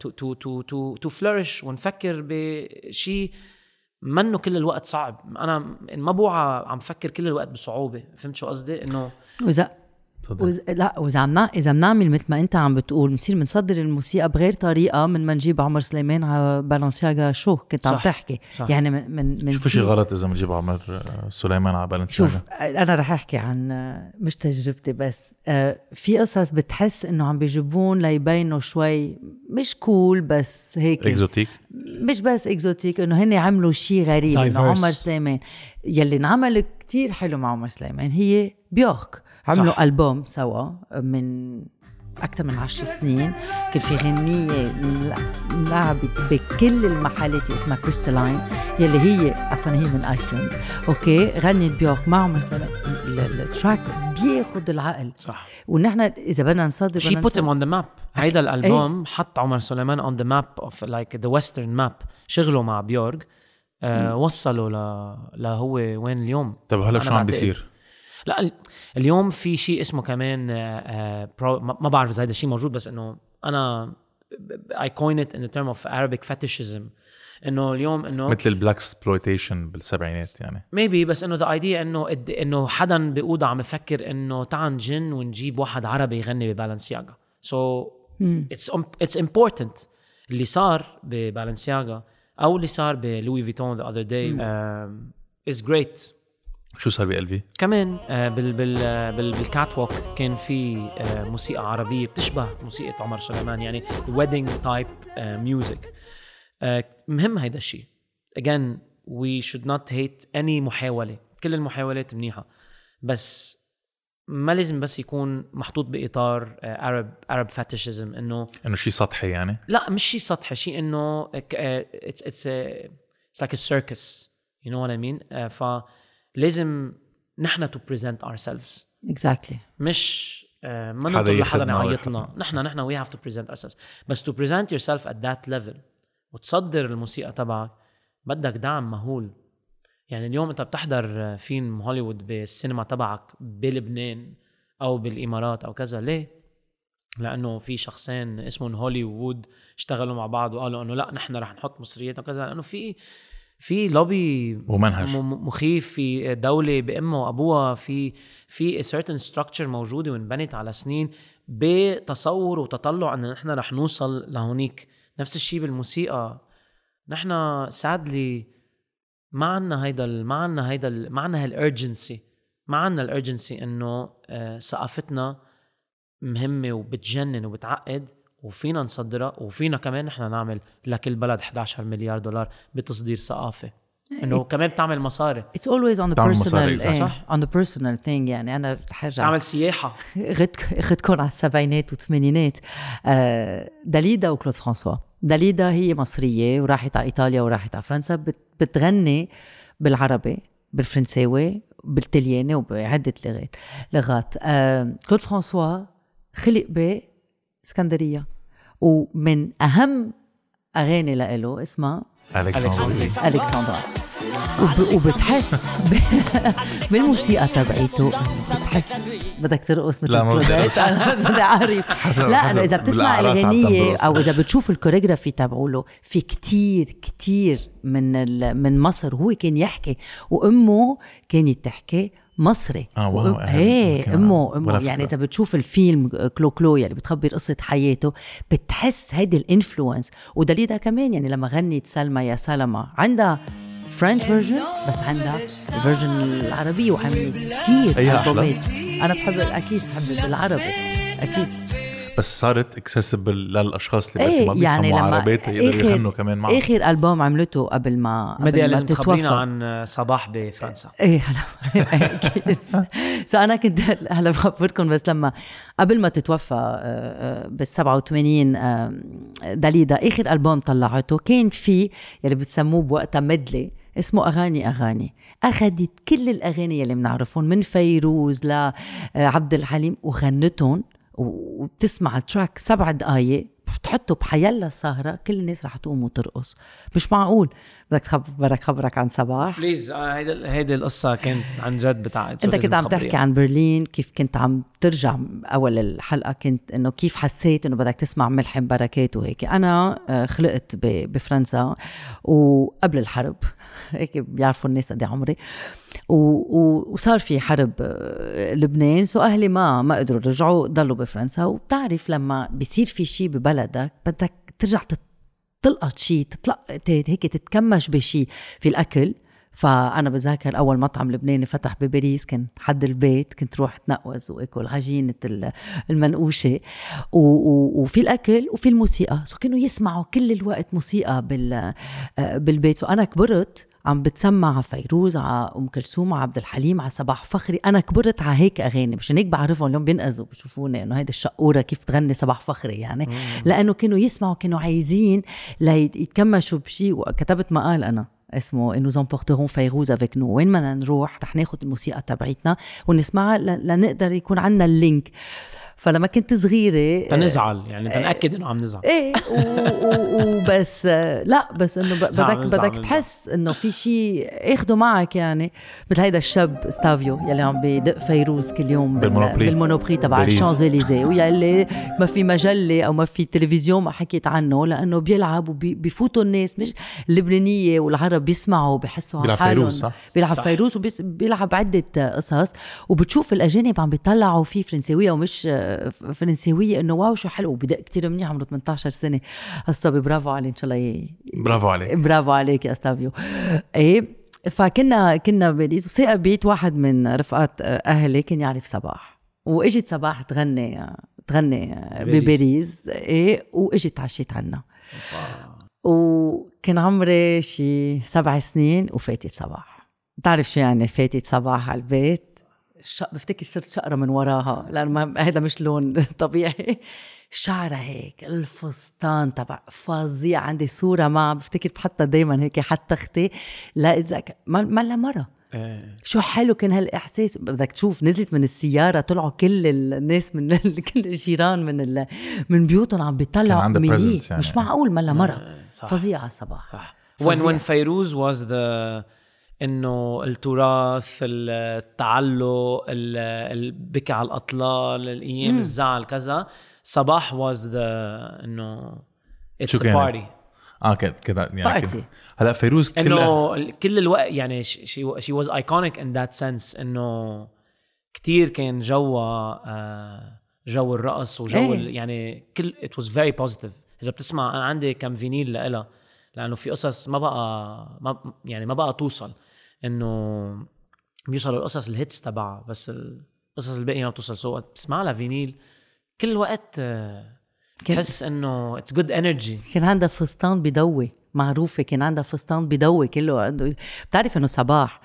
to to to to flourish ونفكر بشيء منه كل الوقت صعب أنا ما بوعى عم فكر كل الوقت بصعوبة فهمت شو قصدي إنه وإذا. وز... لا وإذا عم إذا بنعمل مثل ما أنت عم بتقول بنصير بنصدر الموسيقى بغير طريقة من ما نجيب عمر سليمان على Balenciaga شو كنت عم. تحكي صح. يعني من من من شو في شيء غلط إذا بنجيب عمر سليمان على Balenciaga شوف أنا رح أحكي عن آه، مش تجربتي بس آه، في قصص بتحس إنه عم بيجيبون ليبينوا شوي مش cool بس هيك exotic مش بس exotic إنه هن عملوا شيء غريب إنه. عمر سليمان يلي انعمل كتير حلو مع عمر سليمان هي Björk عملوا صح. ألبوم سوا من أكثر من عشر سنين. كان في غنية لعبت بكل المحلات اسمها Crystalline يلي هي أصلا هي من Iceland okay؟ غنت Björk مع عمر سليمان ال- ال- ال track بياخد العقل. صح. ونحن إذا بدنا نصادر شي put on the map هيدا الألبوم حط عمر سليمان on the map of like the Western map شغله مع Björk آه وصلوا ل لهو وين اليوم؟ طب هلا شو عم. بيصير؟ لا ال- اليوم في شيء اسمه كمان آه، آه، ما بعرف إذا هذا الشيء موجود بس إنه أنا I coin it in the term of Arabic fetishism. إنه اليوم إنه مثل ال black exploitation بالسبعينات يعني. maybe بس إنه the idea إنه إنه حدا بأوضة عم يفكر إنه تعال نجن ونجيب واحد عربي يغني ب Balenciaga. so it's it's important اللي صار ب Balenciaga أو اللي صار ب Louis Vuitton the other day is great شو صار بال في؟ كمان آه، بال بال آه، بال بال catwalk كان في آه، موسيقى عربية بتشبه موسيقى عمر سليمان يعني wedding type music مهم هيدا الشيء. Again we should not hate any محاولة. كل المحاولات منيحة. بس ما لازم بس يكون محطوط بإطار Arab Arab fetishism إنه إنه شيء سطحي يعني؟ لا مش شيء سطحي شيء إنه it's it's it's like circus you know what I mean فلازم نحن to present ourselves exactly مش آه، ما حدا نطلب لحدا يعيط. لنا نحن نحن we have to present ourselves بس to present yourself at that level وتصدر الموسيقى تبعك بدك دعم مهول. يعني اليوم انت بتحضر فيلم هوليوود بالسينما تبعك بلبنان أو بالإمارات أو كذا. ليه؟ لأنه في شخصين اسمهم هوليوود اشتغلوا مع بعض وقالوا إنه لا نحن رح نحط مصريات وكذا لأنه في في لوبي ومنهج. مخيف في دولة بأمها وأبوها في في certain structure موجودة وانبنت على سنين بتصور وتطلع أن نحن رح نوصل لهونيك. نفس الشيء بالموسيقى. نحن sadly ما عنا هيدا ما عنا هيدا ما عنا هال urgency ما عنا ال urgency إنه آه، ثقافتنا مهمة وبتجنن وبتعقد. وفينا نصدرها وفينا كمان نحن نعمل لكل بلد 11 مليار دولار بتصدير ثقافة. إنه كمان بتعمل مصاري. it's always on the personal صح. on the personal thing يعني أنا رح ارجع تعمل سياحه اخذت اخذتكم على السبعينات والثمانينات. آه، داليدا وكلود فرانسوا. داليدا هي مصرية وراحت على إيطاليا وراحت على فرنسا. بت- بتغني بالعربي بالفرنساوي بالتلياني وبعدة لغات. لغات آه، كلود فرانسوا خلق باسكندرية ومن أهم أغاني لإله اسمها Alexandrie Alexandra وب... وبتحس ب... بالموسيقى تبعيته. بتحس بدك ترقص مثل لا، ما. أنا بس بدي أعرف. لا حسب انه اذا بتسمع الاغنيه. أو إذا بتشوف الكوريغرافي تبعوله في كتير كتير من ال... من مصر هو كان يحكي وأمه كانت تحكي مصري آه، wow، إيه. أمه أمه يعني. إذا بتشوف الفيلم Cloclo يلي بتخبر قصة حياته بتحس هيدي ال influence ودليدا كمان يعني لما غنت سالمة يا سلامة عندها French version بس عندها ال version العربية وعملت كثير. أنا بحب أكيد بحب بالعربي أكيد بس صارت accessible للأشخاص اللي إيه ما يعني بيفهموا لما عربيات يقدروا يغنوا كمان معه آخر ألبوم عملته قبل ما مديا قبل ما لازم تخبرينا عن آه، صباح بفرنسا. إيه هلا أكيد. so أنا كنت هلا بخبركم بس لما قبل ما تتوفى بال 87 آه، داليدا آخر ألبوم طلعته كان في يلي بتسموه بوقتها medley اسمه أغاني أغاني. أخذت كل الأغاني يلي بنعرفهم من فيروز لعبد الحليم وغنتهم وبتسمع ال track سبع دقايق بتحطه بحيالا سهرة كل الناس رح تقوم وترقص. مش معقول. بدك خبرك خبرك عن صباح. please هيدي هيدي القصة كانت عن جد بتعقد انت كنت عم. تحكي عن برلين كيف كنت عم ترجع أول الحلقة كنت إنه كيف حسيت إنه بدك تسمع ملحم بركات وهيك. أنا آه، خلقت بفرنسا وقبل الحرب. هيك بيعرفوا الناس قد إيه عمري. و- و- وصار في حرب آه، لبنان so أهلي ما ما قدروا يرجعوا ضلوا بفرنسا. وبتعرف لما بيصير في شيء ببلدك بدك ترجع تت- تلقط شيء تطلق ت- هيك تتكمش بشيء في الأكل. فأنا بتذكر أول مطعم لبناني فتح بباريس كان حد البيت كنت روح اتنقوز وآكل عجينة ال- المنقوشة. وفي الأكل وفي الموسيقى. so كانوا يسمعوا كل الوقت موسيقى بال آه، بالبيت. وأنا كبرت عم بتسمع على فيروز على أم كلثوم على عبد الحليم على صباح فخري. أنا كبرت على هيك أغاني. مشان هيك بعرفهم اليوم بينقزوا. بشوفوني إنه هيدي الشقورة كيف تغني صباح فخري يعني. لأنه كانوا يسمعوا كانوا عايزين ليتكمشوا بشيء وكتبت مقال أنا اسمه إنه nous emporterons Fairouz avec nous وين بدنا نروح رح ناخذ الموسيقى تبعيتنا ونسمعها لنقدر يكون عندنا ال link فلما كنت صغيرة تنزعل يعني تنأكد إنه عم نزعل إيه وبس آه، لا بس إنه ب- بدك بدك. تحس إنه في شيء اخده معك يعني مثل هيدا الشاب ستافيو يلي عم بدق فيروز كل يوم بال- بال Monoprix. بال Monoprix تبع. الشانزليزيه ويلي ما في مجلة أو ما في تلفزيون ما حكيت عنه لأنه بيلعب وبيفوتوا الناس مش اللبنانية والعرب بيسمعوا بيحسوا على بيلعب فيروز، صح؟ بيلعب صح. فيروز وبيلعب عدة قصص وبتشوف الأجانب عم بيطلعوا فيه فرنساوية ومش آه، فرنساويه إنه wow شو حلو. وبدق كتير منيح عمره 18 سنة. هالصبي برافو عليه إن شاء الله ي- برافو عليك. برافو عليك يا استافيو إيه فكنا كنا وساقبت واحد من رفقات أهلي كان يعرف صباح. وإجت صباح تغني تغني بباريس. إيه وإجت تعشيت عنا. وكان عمري شي سبع سنين وفاتت صباح. بتعرف شو يعني فاتت صباح على البيت. بفتكر صرت شقرة من وراها لأنه ما- هذا مش لون طبيعي شعرها هيك الفستان تبع فظيع عندي صورة معها بفتكر بحطها دايما هيك حتى أختي لا إذا ما ما لها مرة إيه. شو حلو كان هالإحساس بدك تشوف نزلت من السيارة طلعوا كل الناس من كل الجيران من ال... من بيوتهم عم بيطلعوا presence يعني. مش معقول ما لها مرة إيه، صح. فظيعة صباح صح فظيع. when when فيروز was the إنه التراث التعلق ال- البكي على الأطلال الأيام الزعل كذا صباح was the إنه كانت؟ party آه كده كده يعني. كده. هلأ فيروز كلها إنه ال- كل الوقت يعني she, she was iconic in that sense إنه كتير كان جوا آه، جو الرقص وجو. ال- يعني كل it was very positive إذا بتسمع أنا عندي كم vinyl لإلها لأنه في قصص ما بقى ما يعني ما بقى توصل إنه بيوصلوا القصص ال hits تبعها بس القصص الباقية ما بتوصل. so بتسمع لها vinyl كل وقت آه، تحس إنه it's good energy كان عندها فستان بضوي معروفة. كان عندها فستان بضوي كله. عنده بتعرف إنه صباح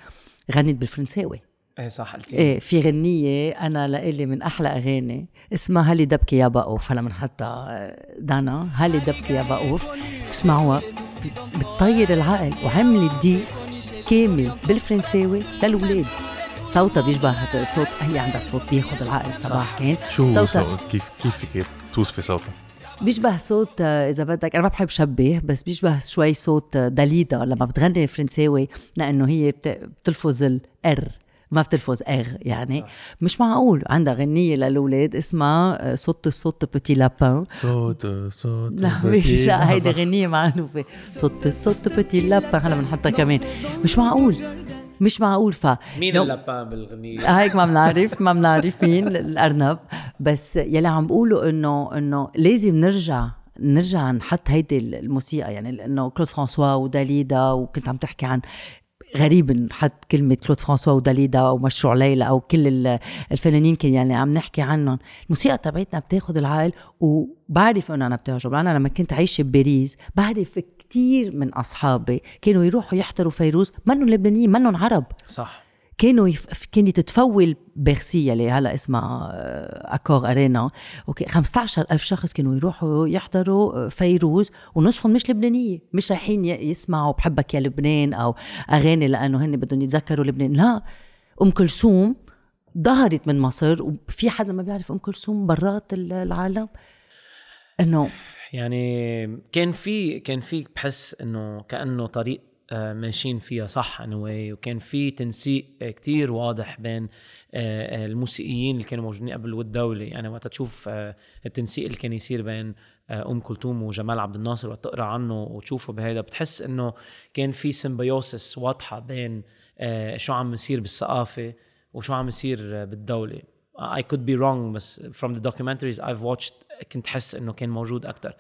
غنت بالفرنساوي؟ إيه صح قلتي إيه في غنية أنا لإلي من أحلى أغاني اسمها هلي دبكي يا بقوف هلا بنحطها دانا. هلي دبكي يا بقوف تسمعوها بتطير العقل. وعملت disque. كامل بالفرنساوي للولاد. صوتها بيشبه صوت هي عندها صوت بياخد العقل صباح كان؟ شو صوتها صوت؟ كيف كيف فيك توصفي صوتها؟ بيشبه صوت آه، إذا بدك أنا ما بحب شبه بس بيشبه شوي صوت داليدا لما بتغني فرنساوي لأنه هي بت- بتلفظ ال R ما بتلفظ اغ يعني. مش معقول. عندها غنية للأولاد اسمها آه، saute saute petit lapin saute saute لا مش لا هيدي غنية معروفة. saute saute petit lapin هلا بنحطها كمان. مش معقول. مش معقول. ف مين le- ال lapin بالغنية؟ هيك ما بنعرف ما بنعرف مين الأرنب. بس يلي عم بقوله إنه إنه لازم نرجع نرجع نحط هيدي الموسيقى يعني انه كلود فرانسوا وداليدا وكنت عم تحكي عن غريب نحط كلمة كلود فرانسوا وداليدا أو مشروع ليلى أو كل ال- الفنانين كان يعني عم نحكي عنهم. الموسيقى تبعتنا بتاخد العقل وبعرف إنه أنا بتعجب. أنا لما كنت عايشة بباريس بعرف كتير من أصحابي كانوا يروحوا يحضروا فيروز منهم لبنانيين منهم عرب. صح. كانوا يف... كانت تتفول بيرسي اللي هلا اسمها آه، Accor Arena. أوكي 15 ألف شخص كانوا يروحوا يحضروا آه، فيروز ونصهم مش لبنانية مش رايحين يسمعوا بحبك يا لبنان أو أغاني لأنه هن بدهم يتذكروا لبنان. لا أم كلثوم ظهرت من مصر وفي حدا ما بيعرف أم كلثوم برات ال- العالم؟ إنه يعني كان في كان في بحس إنه كأنه طريق ماشيين فيها صح؟ anyway. وكان في تنسيق آه، كتير واضح بين آه، آه، الموسيقيين اللي كانوا موجودين قبل والدولة. يعني وقت تشوف آه، التنسيق اللي كان يصير بين آه، أم كلثوم وجمال عبد الناصر وقت تقرا عنه وتشوفه بهيدا بتحس إنه كان في سيمبيوسس واضحة بين آه، شو عم يصير بالثقافة وشو عم يصير آه، بالدولة. I could be wrong بس from the documentaries I've watched كنت حس إنه كان موجود أكثر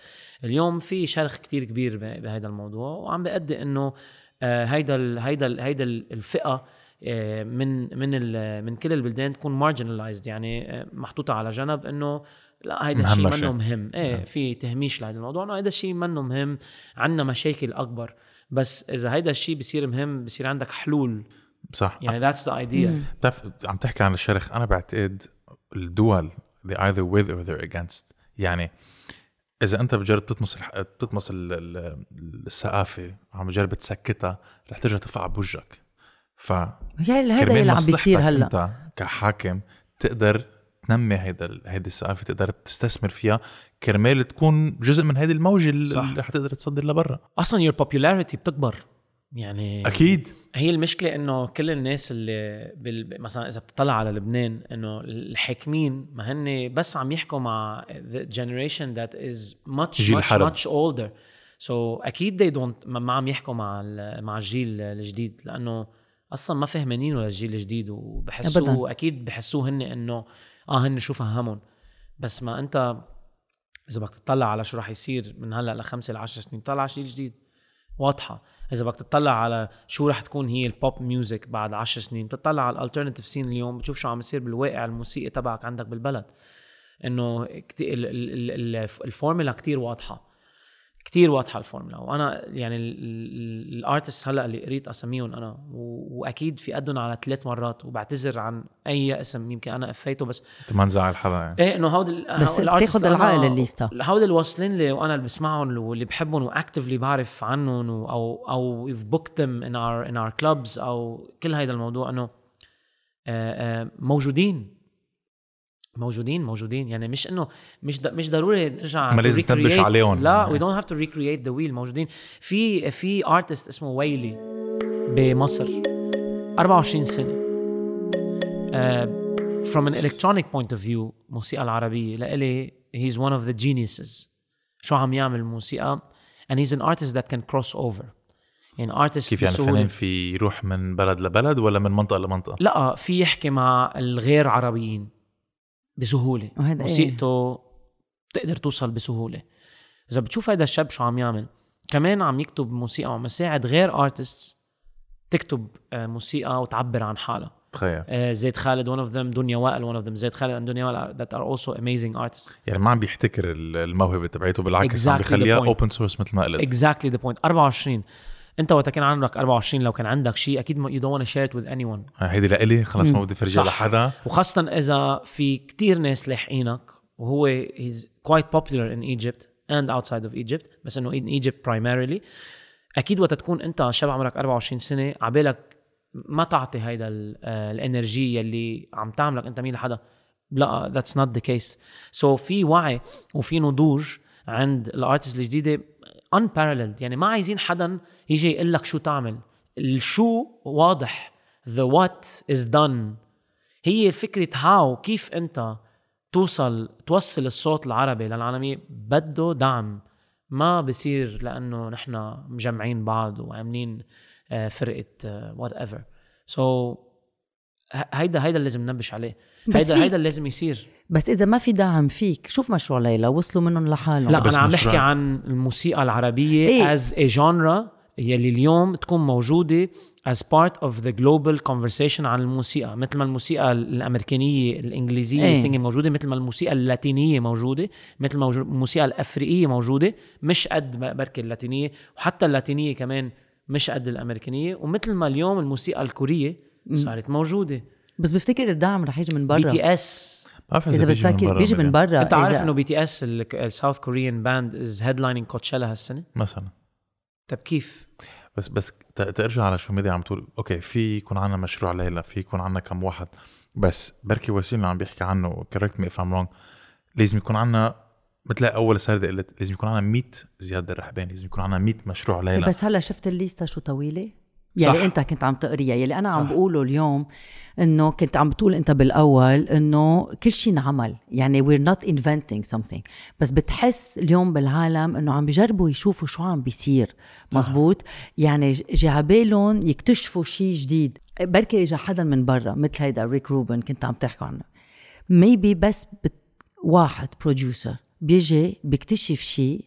اليوم في شرخ كتير كبير ب- بهذا الموضوع وعم بأدي إنه آه، هيدا ال هيدا ال هيدا ال- الفئة آه، من من ال- من كل البلدان تكون marginalized يعني آه، محطوطة على جنب إنه لا هيدا الشيء. منه مهم. إيه في تهميش لهذا الموضوع إنه هيدا الشيء منه مهم عندنا مشاكل أكبر. بس إذا هيدا الشيء بصير مهم بصير عندك حلول. صح. يعني that's the idea. بتعرف عم تحكي عن الشرخ أنا بعتقد الدول they either with or they're against يعني إذا أنت بتجرب تطمس الح... تطمس ال... ال... الثقافه عم بتجرب تسكتها رح ترجع تفقع بوجهك. ف هذا اللي عم بيصير هلأ. أنت كحاكم تقدر تنمي هيدا ال- هيدي الثقافه تقدر تستثمر فيها. كرمال تكون جزء من هيدي الموجة صح. اللي حتقدر تصدر لبرا. أصلا your popularity بتكبر. يعني أكيد. هي المشكلة إنه كل الناس اللي بال... مثلا إذا بتطلع على لبنان إنه الحاكمين ما هن بس عم يحكوا مع the generation that is much جيل much حرب. much older. So أكيد they don't ما ما عم يحكوا مع ال... مع الجيل الجديد لأنه أصلا ما فهمانينه للجيل الجديد وبحسوه أبداً. أكيد بحسوه هن إنه آه هن شو فهمهم. بس ما أنت إذا بدك تطلع على شو راح يصير من هلأ لخمسة لعشر سنين طلع على شيء جديد. واضحة. إذا بدك تطلع على شو رح تكون هي ال pop music بعد عشر سنين بتطلع على ال alternative scene اليوم بتشوف شو عم يصير بالواقع الموسيقي تبعك عندك بالبلد. إنه الفورمولا كتير واضحة. كتير واضحة الفورمولا وأنا يعني ال artists هلأ اللي قريت أساميهم أنا و- وأكيد في قدهم على ثلاث مرات وبعتذر عن أي اسم يمكن أنا افيته بس أنت ما نزعل حدا يعني إيه إنه هودي ال- بس أنا- العقل الليستا. هودي اللي واصلين لي وأنا اللي بسمعهم واللي بحبهم و actually بعرف عنهم أو أو we've booked them in our in our clubs أو كل هيدا الموضوع إنه موجودين موجودين موجودين. يعني مش إنه مش مش ضروري نرجع ما لازم تنبش. عليهم. لا we don't have to recreate the wheel. موجودين. في في artist اسمه ويلي بمصر 24 سنة. آه، from an electronic point of view موسيقى العربية لإلي he's one of the geniuses. شو عم يعمل موسيقى؟ and he's an artist that can cross over. يعني artist كيف يعني بسهولة. فنان في يروح من بلد لبلد ولا من منطقة لمنطقة؟ لا في يحكي مع الغير عربيين. بسهولة. وهذا إيه؟ موسيقته تقدر توصل بسهولة. إذا بتشوف هيدا الشاب شو عم يعمل كمان عم يكتب موسيقى وعم يساعد غير ارتست تكتب آه، موسيقى وتعبر عن حالها. تخيل. آه، زيد خالد one of them دنيا وائل one of them. زيد خالد and دنيا وائل that are also amazing artists. يعني ما عم بيحتكر ال- الموهبة تبعته بالعكس عم Exactly the بيخليها. open source مثل ما قلت. Exactly the point. 24 انت وقت كان عمرك 24 لو كان عندك شيء أكيد don't want to share it with anyone. هيدي لإلي خلص ما بدي فرجيها. لحدا. وخاصة إذا في كتير ناس لاحقينك وهو he's quite popular in Egypt and outside of Egypt بس إنه in Egypt primarily. أكيد وقت تكون أنت شاب عمرك 24 سنة عبالك ما تعطي هيدا آه، الانرجية اللي عم تعملك أنت مين لحدا. لا that's not the case. So في وعي وفي نضوج عند الأرتست الجديدة. Unparalleled. يعني ما عايزين حدا يجي يقول لك شو تعمل. الشو واضح. The what is done. هي فكرة هاو كيف انت توصل توصل الصوت العربي للعالمية. بده دعم. ما بصير لأنه نحن مجمعين بعض وعاملين آه، فرقة whatever so هيدا هيدا اللي لازم ننبش عليه. هيدا هيدا اللي لازم يصير. بس إذا ما في دعم فيك شوف مشروع ليلى وصلوا منهم لحالهم لا أنا عم. بحكي عن الموسيقى العربية إيه. as a genre يلي اليوم تكون موجودة as part of the global conversation عن الموسيقى مثل ما الموسيقى الأمريكانية الإنجليزية إيه. singing موجودة مثل ما الموسيقى اللاتينية موجودة مثل ما الموسيقى الأفريقية موجودة مش قد بركي اللاتينية وحتى اللاتينية كمان مش قد الأمريكانية ومثل ما اليوم الموسيقى الكورية صارت موجودة بس بفتكر الدعم رح يجي من بي برا تي إس بعرف إذا بيجي من بتفكر بيجي من برا أنت عارف إنه BTS ال South Korean band is headlining Coachella هالسنة؟ مثلا. طب كيف؟ بس بس ت- ترجع على شو ميديا عم تقول. أوكي في يكون عنا مشروع ليلى في يكون عنا كم واحد. بس بركي وسيم اللي عم بيحكي عنه correct me if I'm wrong لازم يكون عنا مثل أول سردة قلت لازم يكون عنا 100 زياد الرحباني لازم يكون عنا 100 مشروع ليلى بس هلا شفت الليستا شو طويلة؟ يلي صح. انت كنت عم تقريها يلي أنا عم صح. بقوله اليوم إنه كنت عم بتقول أنت بالأول إنه كل شيء انعمل. يعني we're not inventing something. بس بتحس اليوم بالعالم إنه عم بيجربوا يشوفوا شو عم بيصير. مزبوط؟ يعني ج- جي عبالهم يكتشفوا شيء جديد. بركي اجى حدا من برا مثل هيدا Rick Rubin كنت عم تحكوا عنه. maybe بس بت... واحد producer بيجي بيكتشف شيء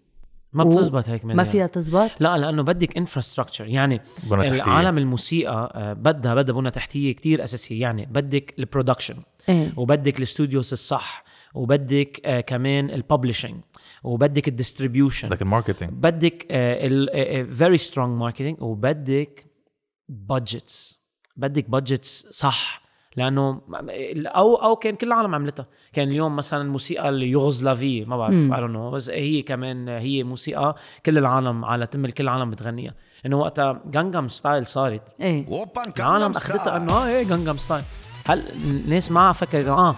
ما و- بتزبط هيك ما منها. فيها تزبط؟ لا لأنه بدك infrastructure يعني بنى تحتية. العالم الموسيقى آه، بدها بدها بنى تحتية كتير أساسية. يعني بدك ال production إيه. وبدك ال studios الصح. وبدك آه كمان ال publishing وبدك ال distribution بدك ال marketing بدك ال very strong marketing وبدك budgets بدك بادجتس صح. لأنه أو أو كان كل العالم عملتها. كان اليوم مثلا الموسيقى اليوغوسلافية ما بعرف. I know بس هي كمان هي موسيقى كل العالم على تم كل العالم بتغنيها. إنه وقتها Gangnam Style صارت. إيه. العالم أخذتها إنه آه إيه Gangnam Style هل الناس ما فكرت آه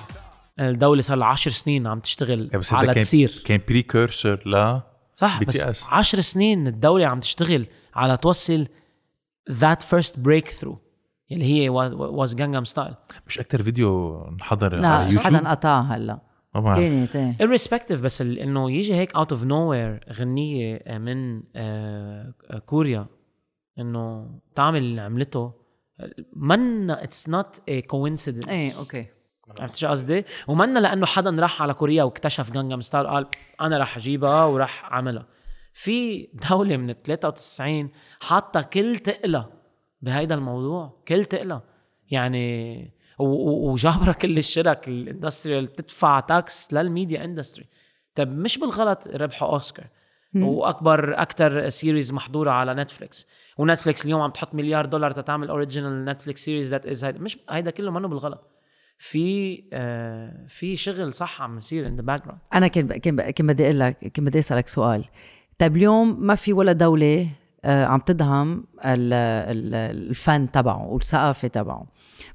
الدولة صار لها 10 سنين عم تشتغل إيه، بس على كان تصير. كان precursor ل صح BTS. بس 10 سنين الدولة عم تشتغل على توصل that first breakthrough اللي هي was Gangnam Style مش أكتر فيديو انحضر لا على يوتيوب حدا قطع هلا. ما بعرف. كانت إيه irrespective بس ال- إنه يجي هيك out of nowhere غنيه من آه، كوريا إنه تعمل اللي عملته. منا it's not a coincidence إيه أوكي. عرفت شو قصدي؟ ومنا لأنه حدا راح على كوريا واكتشف Gangnam Style قال أنا راح أجيبها وراح أعملها. في دولة من ال 93 حاطة كل تقلة بهيدا الموضوع. كل تقلة يعني وجابرة كل الشرك ال industrial تدفع tax لل media industry طيب مش بالغلط ربحوا اوسكار وأكبر أكثر series محضورة على نتفليكس ونتفليكس اليوم عم تحط مليار دولار تتعمل original Netflix series that is هيدا. مش هيدا كله منه بالغلط. في آه في شغل صح عم يصير in the background أنا كان كان بدي أقول لك كان بدي أسألك سؤال. طيب اليوم ما في ولا دولة عم تدعم ال- ال- الفن تبعه والثقافة تبعه.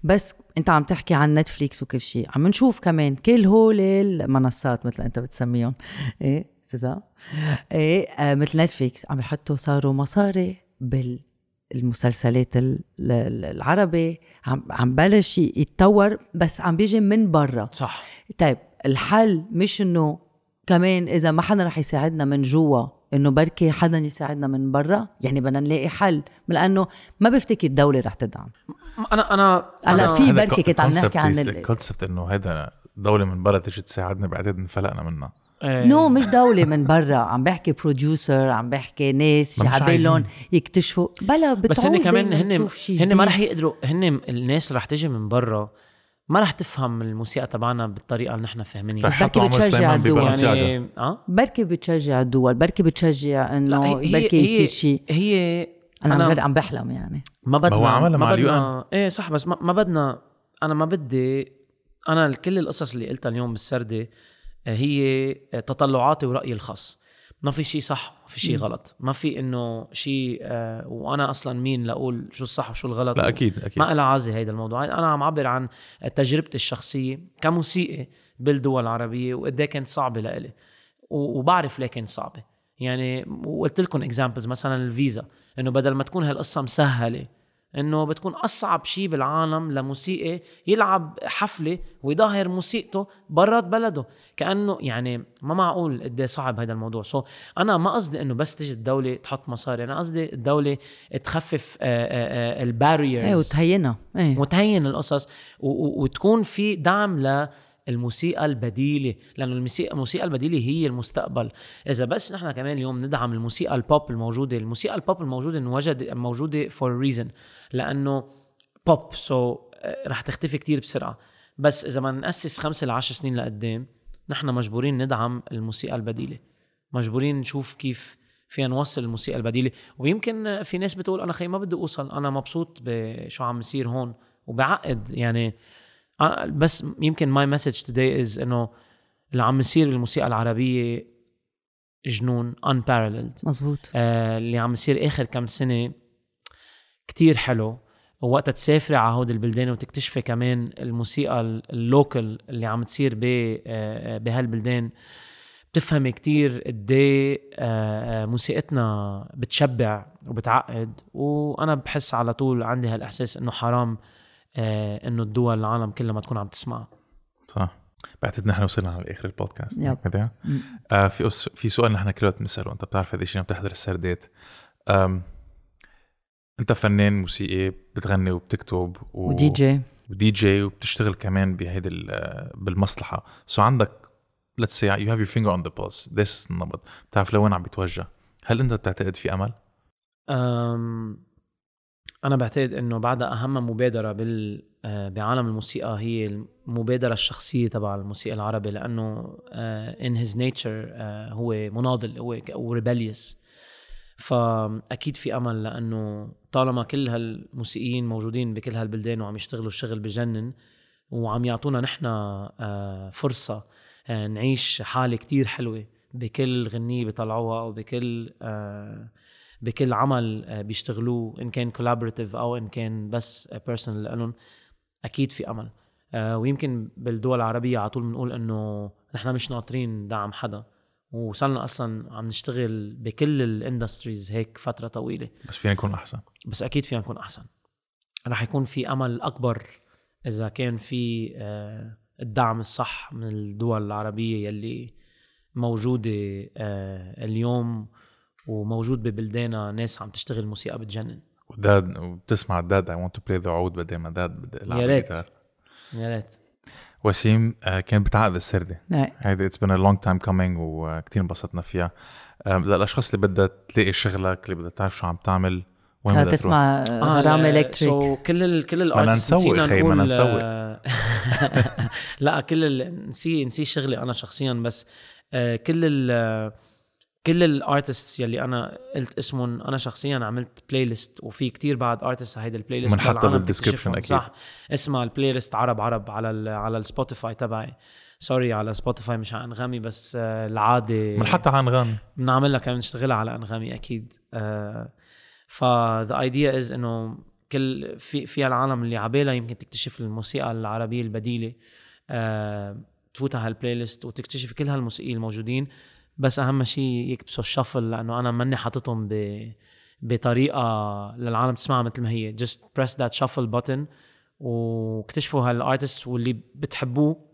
بس انت عم تحكي عن نتفليكس وكل شيء عم نشوف كمان كل هول المنصات مثل انت بتسميهم. إيه سيزا؟ إيه آه، مثل نتفليكس عم يحطوا صاروا مصاري بال المسلسلات ال- ال- العربي. عم عم بلش يتطور بس عم بيجي من برا. صح. طيب الحل مش إنه كمان إذا ما حدا رح يساعدنا من جوا إنه بركي حدا يساعدنا من برا يعني بدنا نلاقي حل. لأنه ما بفتكر دولة رح تدعم. أنا أنا هلأ أنا- في بركي كنت عم نحكي عن ال- ال concept إنه هيدا دولة من برا تيجي تساعدنا بعتقد انفلقنا منها. no مش دولة من برا. عم بحكي producer عم بحكي ناس عايزين. يكتشفوا. بلا بس هن كمان هن هن ما. رح يقدروا هن الناس رح تيجي من برا ما رح تفهم الموسيقى تبعنا بالطريقة اللي نحن فاهمينها. رح بركي بتشجع الدول. يعني آه؟ بركي بتشجع الدول. بركي بتشجع إنه هي- بركي يصير شيء هي أنا, أنا- عم عم بحلم يعني. ما بدنا هو عملها ما مع بدنا إيه صح بس ما, ما بدنا أنا ما بدي أنا كل القصص اللي قلتها اليوم بالسردة آه، هي تطلعاتي ورأيي الخاص. ما في شيء صح ما في شيء غلط. ما في إنه شيء آه وأنا أصلا مين لأقول شو الصح وشو الغلط؟ لا أكيد أكيد. ما لها عازي هيدا الموضوع. أنا عم عبر عن تجربتي الشخصية كموسيقي بالدول العربية وقد إيه كانت صعبة لإلي. وبعرف ليه كانت صعبة. يعني وقلت لكم اكزامبلز مثلا الفيزا. إنه بدل ما تكون هالقصة مسهلة إنه بتكون أصعب شيء بالعالم لموسيقي يلعب حفلة ويظهر موسيقته برات بلده. كأنه يعني ما معقول قد إيه صعب هذا الموضوع. so أنا ما قصدي إنه بس تيجي الدولة تحط مصاري أنا قصدي الدولة تخفف ال barriers إيه وتهينا إيه. وتهين القصص وتكون في دعم للموسيقى البديلة لأنه الموسيقى الموسيقى البديلة هي المستقبل. إذا بس نحن كمان اليوم ندعم الموسيقى البوب الموجودة الموسيقى البوب الموجودة انوجد موجودة for reason لأنه pop so, رح تختفي كتير بسرعة. بس إذا ما نأسس خمسة لعشر سنين لقدام نحن مجبورين ندعم الموسيقى البديلة. مجبورين نشوف كيف فينا نوصل الموسيقى البديلة. ويمكن في ناس بتقول أنا خي ما بدي أوصل أنا مبسوط بشو عم يصير هون. وبعتقد يعني أنا- بس يمكن my message today is إنه اللي عم يصير بالموسيقى العربية جنون unparalleled. مزبوط آه اللي عم يصير آخر كم سنة كتير حلو. ووقتها تسافري على هود البلدان وتكتشفي كمان الموسيقى ال- اللوكل اللي عم تصير ب آه، بهالبلدان. بتفهمي كتير قد إيه، آه، آه، موسيقتنا بتشبع وبتعقد. وأنا بحس على طول عندي هالإحساس إنه حرام آه، إنه الدول العالم كلها ما تكون عم تسمع صح. بعتقد نحن وصلنا على آخر البودكاست يب. آه في أس... في سؤال نحن كل وقت بنسأله أنت بتعرف هذا الشيء لما بتحضر السردات آم... أنت فنان موسيقي بتغني وبتكتب و... و DJ و DJ وبتشتغل كمان بهيدي ال- بالمصلحة. so عندك let's say you have your finger on the pulse جاس النبض بتعرف لوين عم بيتوجه هل أنت بتعتقد في أمل؟ أم أنا بعتقد إنه بعدها أهم مبادرة بال آه، بعالم الموسيقى هي المبادرة الشخصية تبع الموسيقى العربي in his nature آه، هو مناضل هو rebellious. فأكيد في أمل لأنه طالما كل هالموسيقيين موجودين بكل هالبلدان وعم يشتغلوا الشغل بجنن وعم يعطونا نحن آه، فرصة آه، نعيش حالة كتير حلوة بكل غنية بيطلعوها وبكل آه، بكل عمل آه، بيشتغلوه إن كان collaborative أو إن كان بس personal لهم أكيد في أمل. آه، ويمكن بالدول العربية على طول بنقول إنه نحن مش ناطرين دعم حدا. وصلنا أصلا عم نشتغل بكل الاندستريز هيك فترة طويلة. بس فينا نكون أحسن. بس أكيد فينا نكون أحسن. رح يكون في أمل أكبر إذا كان في آه، الدعم الصح من الدول العربية يلي موجودة اليوم. وموجود ببلداننا ناس عم تشتغل موسيقى بتجنن. وداد وبتسمع داد اي ونت تو بلاي ذا عود بدل ما داد بدي ألعب يا ريت. جيتار. يا ريت. وسيم آه، كان بتعقد السردة. إيه. هيدي اتس بين ا لونج تايم كومينج وكثير انبسطنا فيها. آه، للأشخاص اللي بدها تلاقي شغلك اللي بدها تعرف شو عم تعمل وين بدها تروح؟ تسمع غرام الكتريك سو كل ال كل بدنا الارتست نسوق خي، بدنا نسوق. لا كل ال نسي نسي شغلي أنا شخصيا بس آه، كل ال كل ال artist يلي أنا قلت اسمهم أنا شخصيا عملت playlist وفي كتير بعد artist هيدا ال playlist بنحطها تكتشفهم. أكيد. صح؟ اسمها ال playlist عرب عرب على ال على ال Spotify تبعي. sorry على Spotify مش على انغامي بس آه، العادة. بنحطها على انغامي بنعملها كمان نشتغلها على انغامي أكيد. آه ف the idea is إنه كل في في العالم اللي عبالها يمكن تكتشف الموسيقى العربية البديلة آه تفوت على هال playlist وتكتشف كل هالموسيقيين الموجودين. بس أهم شيء يكبسوا ال shuffle لأنه أنا ماني حاططهم ب بطريقة للعالم تسمعها مثل ما هي. Just press that shuffle button واكتشفوا هال artist واللي بتحبوه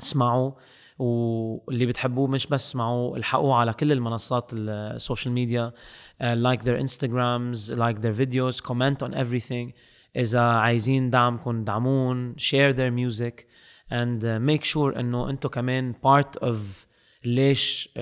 اسمعوا واللي بتحبوه مش بس اسمعوا الحقوه على كل المنصات ال social media like their Instagrams like their videos comment on everything. إذا عايزين دعمكم دعمون their music and uh, make sure إنه أنتم كمان part of ليش uh,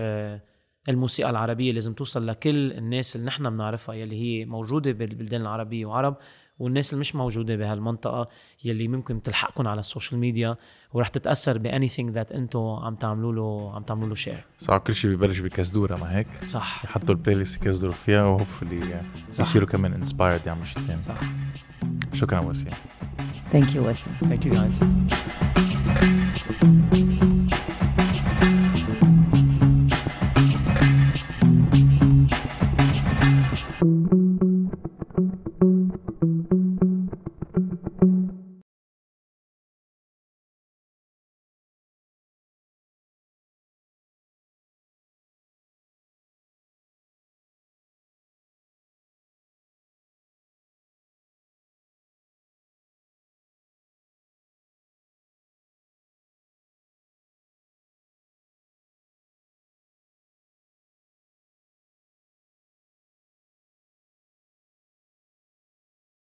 الموسيقى العربية لازم توصل لكل الناس اللي نحن بنعرفها يلي هي موجودة بالبلدان العربية وعرب والناس اللي مش موجودة بهالمنطقة يلي ممكن تلحقكم على ال social media ورح تتأثر ب anything that أنتم عم تعملوا له عم تعملوا له share صار كل شيء ببلش بكزدوره ما هيك؟ صح. يحطوا ال playlist يكزدروا فيها و hopefully صح. يصيروا كمان inspired يعملوا شيء ثاني صح. شكرا وسيم. ثانك يو وسيم. Thank you guys.